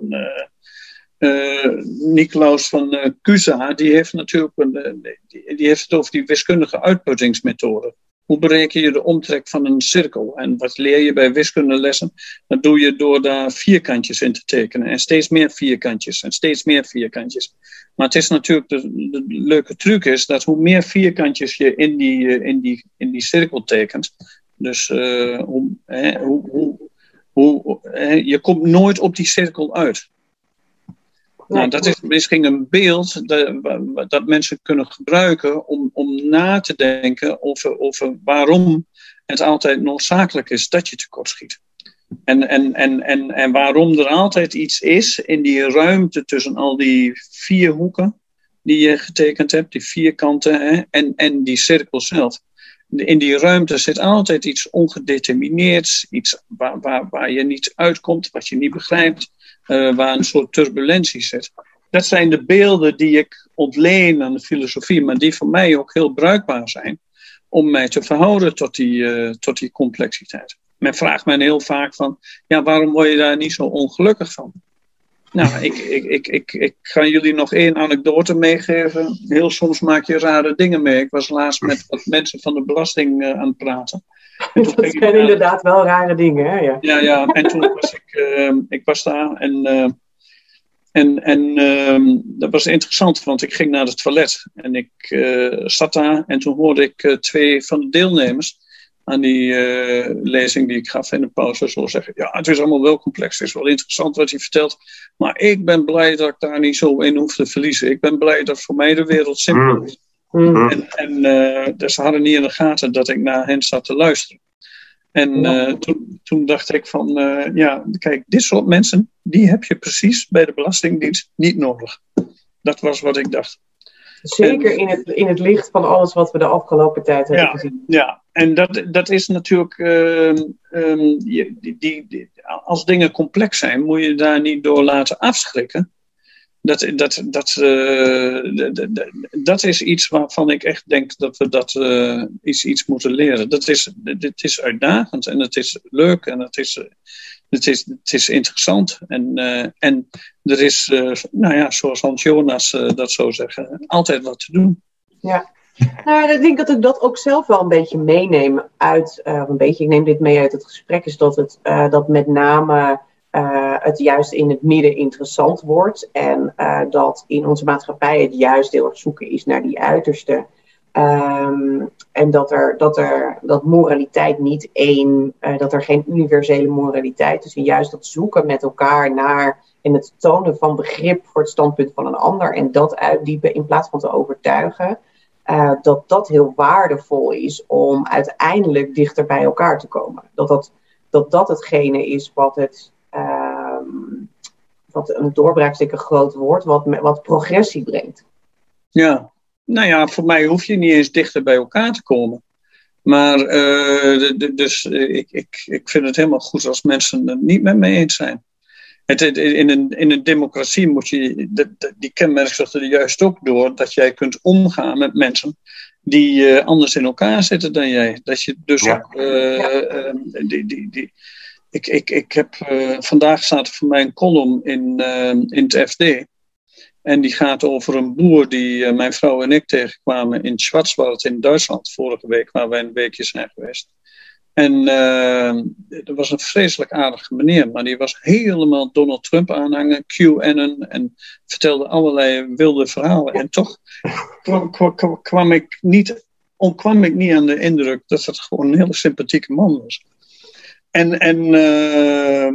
uh, Nicolaus van Cusa, die heeft natuurlijk een, die, die, heeft het over die wiskundige uitputtingsmethode. Hoe bereken je de omtrek van een cirkel? En wat leer je bij wiskundelessen? Dat doe je door daar vierkantjes in te tekenen. En steeds meer vierkantjes en steeds meer vierkantjes. Maar het is natuurlijk, de, leuke truc is dat hoe meer vierkantjes je in die, eh, in die, in die cirkel tekent. Dus uh, hoe, hè, hoe, hoe, hoe hè, je komt nooit op die cirkel uit. Nou, dat is misschien een beeld dat, dat mensen kunnen gebruiken om, om na te denken over, over waarom het altijd noodzakelijk is dat je tekortschiet. En, en, en, en, en waarom er altijd iets is in die ruimte tussen al die vier hoeken die je getekend hebt, die vierkanten hè, en, en die cirkel zelf. In die ruimte zit altijd iets ongedetermineerds, iets waar, waar, waar je niet uitkomt, wat je niet begrijpt uh, waar een soort turbulentie zit. Dat zijn de beelden die ik ontleen aan de filosofie, maar die voor mij ook heel bruikbaar zijn om mij te verhouden tot die, uh, tot die complexiteit. Men vraagt mij heel vaak van, ja, waarom word je daar niet zo ongelukkig van? Nou, ik, ik, ik, ik, ik ga jullie nog één anekdote meegeven. Heel soms maak je rare dingen mee. Ik was laatst met wat mensen van de belasting uh, aan het praten. dat zijn inderdaad wel rare dingen, hè? Ja, ja, ja. en toen was ik, uh, ik was daar en, uh, en, en uh, dat was interessant, want ik ging naar het toilet en ik zat daar en toen hoorde ik twee van de deelnemers aan die lezing die ik gaf in de pauze zo zeggen, ja, het is allemaal wel complex, het is wel interessant wat je vertelt, maar ik ben blij dat ik daar niet zo in hoef te verliezen. Ik ben blij dat voor mij de wereld simpel is. Mm. En, en uh, dus ze hadden niet in de gaten dat ik naar hen zat te luisteren. En uh, toen, toen, dacht ik van, uh, ja, kijk, dit soort mensen, die heb je precies bij de Belastingdienst niet nodig. Dat was wat ik dacht. Zeker in, het, in het licht van alles wat we de afgelopen tijd hebben ja, gezien. Ja, en dat, dat is natuurlijk, um, die, die, die, als dingen complex zijn, moet je daar niet door laten afschrikken dat, dat, dat, uh, dat is iets waarvan ik echt denk dat we dat uh, iets, moeten leren. Dat is, het is uitdagend en het is leuk en het is, het is, het is interessant. En, uh, en er is, nou ja, zoals Hans Jonas dat zou zeggen, altijd wat te doen. Ja. Nou, ik denk dat ik dat ook zelf wel een beetje meeneem uit, een beetje, ik neem dit mee uit het gesprek, is dat het dat met name uh, het juist in het midden interessant wordt. En uh, dat in onze maatschappij het juist heel erg zoeken is naar die uiterste. Um, en dat er, dat er dat moraliteit niet één, uh, dat er geen universele moraliteit is. En juist dat zoeken met elkaar naar en het tonen van begrip voor het standpunt van een ander en dat uitdiepen in plaats van te overtuigen. dat dat heel waardevol is om uiteindelijk dichter bij elkaar te komen. Dat dat, dat, dat hetgene is wat het wat een doorbraak is een groot woord, wat, wat progressie brengt. Ja, nou ja, voor mij hoef je niet eens dichter bij elkaar te komen. Maar uh, dus ik, ik, ik vind het helemaal goed als mensen het niet met me eens zijn. Het, in, een, in een democratie moet je, die kenmerk zegt er juist ook door dat jij kunt omgaan met mensen die uh, anders in elkaar zitten dan jij. Dat je dus ja. ook uh, ja. die, die, die, ik, ik, ik heb, uh, vandaag staat er voor mij een column in, uh, in het FD. En die gaat over een boer die uh, mijn vrouw en ik tegenkwamen in Schwarzwald in Duitsland vorige week, waar wij een weekje zijn geweest. En uh, er was een vreselijk aardige meneer, maar die was helemaal Donald Trump aanhanger, QAnon, en vertelde allerlei wilde verhalen. En toch kwam, ik niet, ontkwam ik niet aan de indruk dat het gewoon een hele sympathieke man was. En, en uh,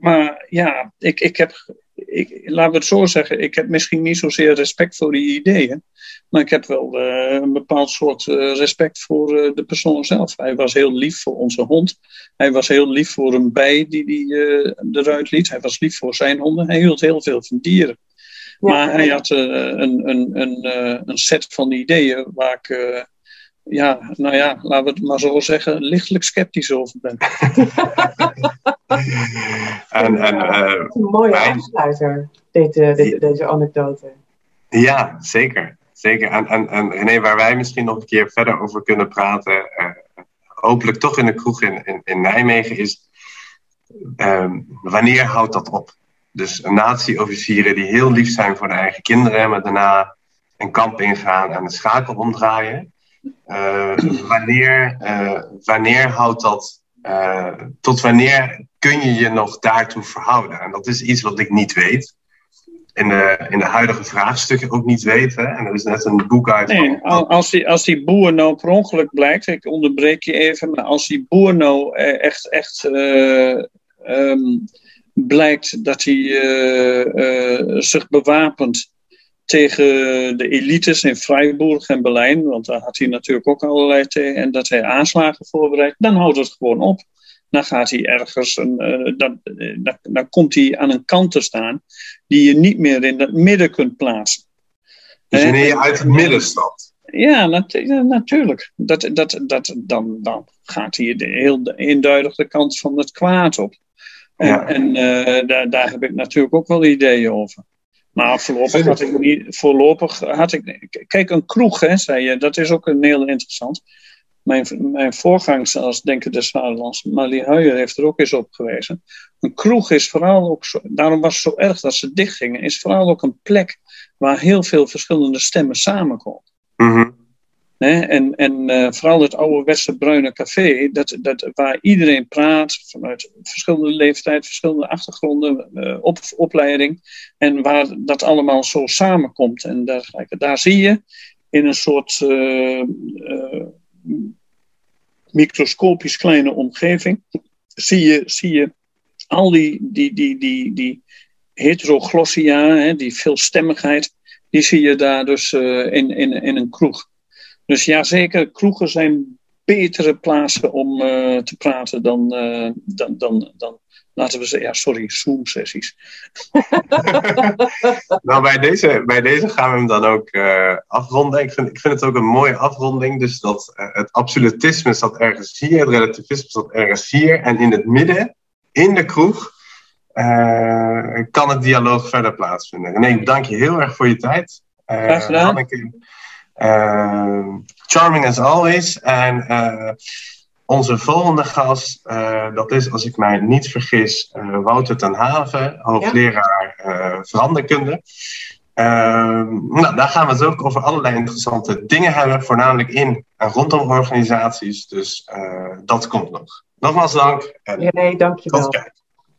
maar ja, ik, ik heb ik, laten we het zo zeggen, ik heb misschien niet zozeer respect voor die ideeën, maar ik heb wel uh, een bepaald soort uh, respect voor de persoon zelf. Hij was heel lief voor onze hond. Hij was heel lief voor een bij die hij eruit liet. Hij was lief voor zijn honden. Hij hield heel veel van dieren. Ja. Maar hij had een, een, een, een set van ideeën waar ik ja, nou ja, laten we het maar zo zeggen, lichtelijk sceptisch over ben. en, en, uh, een mooie mijn... afsluiter, dit, uh, dit, deze anekdote. Ja, zeker. zeker. En, en, en René, waar wij misschien nog een keer verder over kunnen praten, uh, hopelijk toch in de kroeg in, in, in Nijmegen, is um, wanneer houdt dat op? Dus nazi-officieren die heel lief zijn voor de eigen kinderen, maar daarna een kamp ingaan en de schakel omdraaien. Uh, wanneer, uh, wanneer houdt dat, uh, tot wanneer kun je je nog daartoe verhouden? En dat is iets wat ik niet weet. In de, in de huidige vraagstukken ook niet weet. Hè? En er is net een boek uit. Nee, van... als, die, als die boer nou per ongeluk blijkt, ik onderbreek je even, maar als die boer nou echt, echt um, blijkt dat hij zich bewapent tegen de elites in Freiburg en Berlijn, want daar had hij natuurlijk ook allerlei tegen, en dat hij aanslagen voorbereidt, dan houdt het gewoon op. Dan gaat hij ergens, een, uh, dan, uh, dan, dan, komt hij aan een kant te staan die je niet meer in het midden kunt plaatsen. Dus wanneer je uit het midden stapt? Ja, nat natuurlijk. Dat, dat, dat, dan, dan gaat hij de, heel eenduidig de kant van het kwaad op. En, uh, daar, daar heb ik natuurlijk ook wel ideeën over. Maar voorlopig had ik niet. Voorlopig had ik. Kijk, een kroeg, hè, zei je, dat is ook een heel interessant. Mijn, mijn voorgangers als Denker des Vaderlands, Marlie Huijer, heeft er ook eens op gewezen. Een kroeg is vooral ook zo. Daarom was het zo erg dat ze dichtgingen. Is vooral ook een plek waar heel veel verschillende stemmen samenkomen. Mm -hmm. En, en uh, vooral het ouderwetse bruine café, dat, dat, waar iedereen praat vanuit verschillende leeftijd, verschillende achtergronden, uh, op, opleiding. En waar dat allemaal zo samenkomt. En dergelijke. Daar zie je in een soort uh, microscopisch kleine omgeving, zie je, zie je al die, die, die, die, die heteroglossia, hè, die veelstemmigheid, die zie je daar dus in, in, in een kroeg. Dus ja, zeker, kroegen zijn betere plaatsen om uh, te praten dan, uh, dan, dan, dan, laten we zeggen, ja, sorry, Zoom-sessies. nou, bij deze, bij deze gaan we hem dan ook uh, afronden. Ik vind, ik vind het ook een mooie afronding. Dus dat het absolutisme staat ergens hier, het relativisme staat ergens hier. En in het midden, in de kroeg, kan het dialoog verder plaatsvinden. Nee, ik dank je heel erg voor je tijd. Graag gedaan. Charming as always. En uh, onze volgende gast, uh, dat is, als ik mij niet vergis, Wouter ten Haven, hoogleraar ja. veranderkunde. Ehm, nou, daar gaan we het ook over allerlei interessante dingen hebben, voornamelijk in en rondom organisaties. Dus dat komt nog. Nogmaals dank. En nee, dank je wel.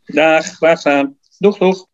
Dag, graag gedaan. Doeg, doeg.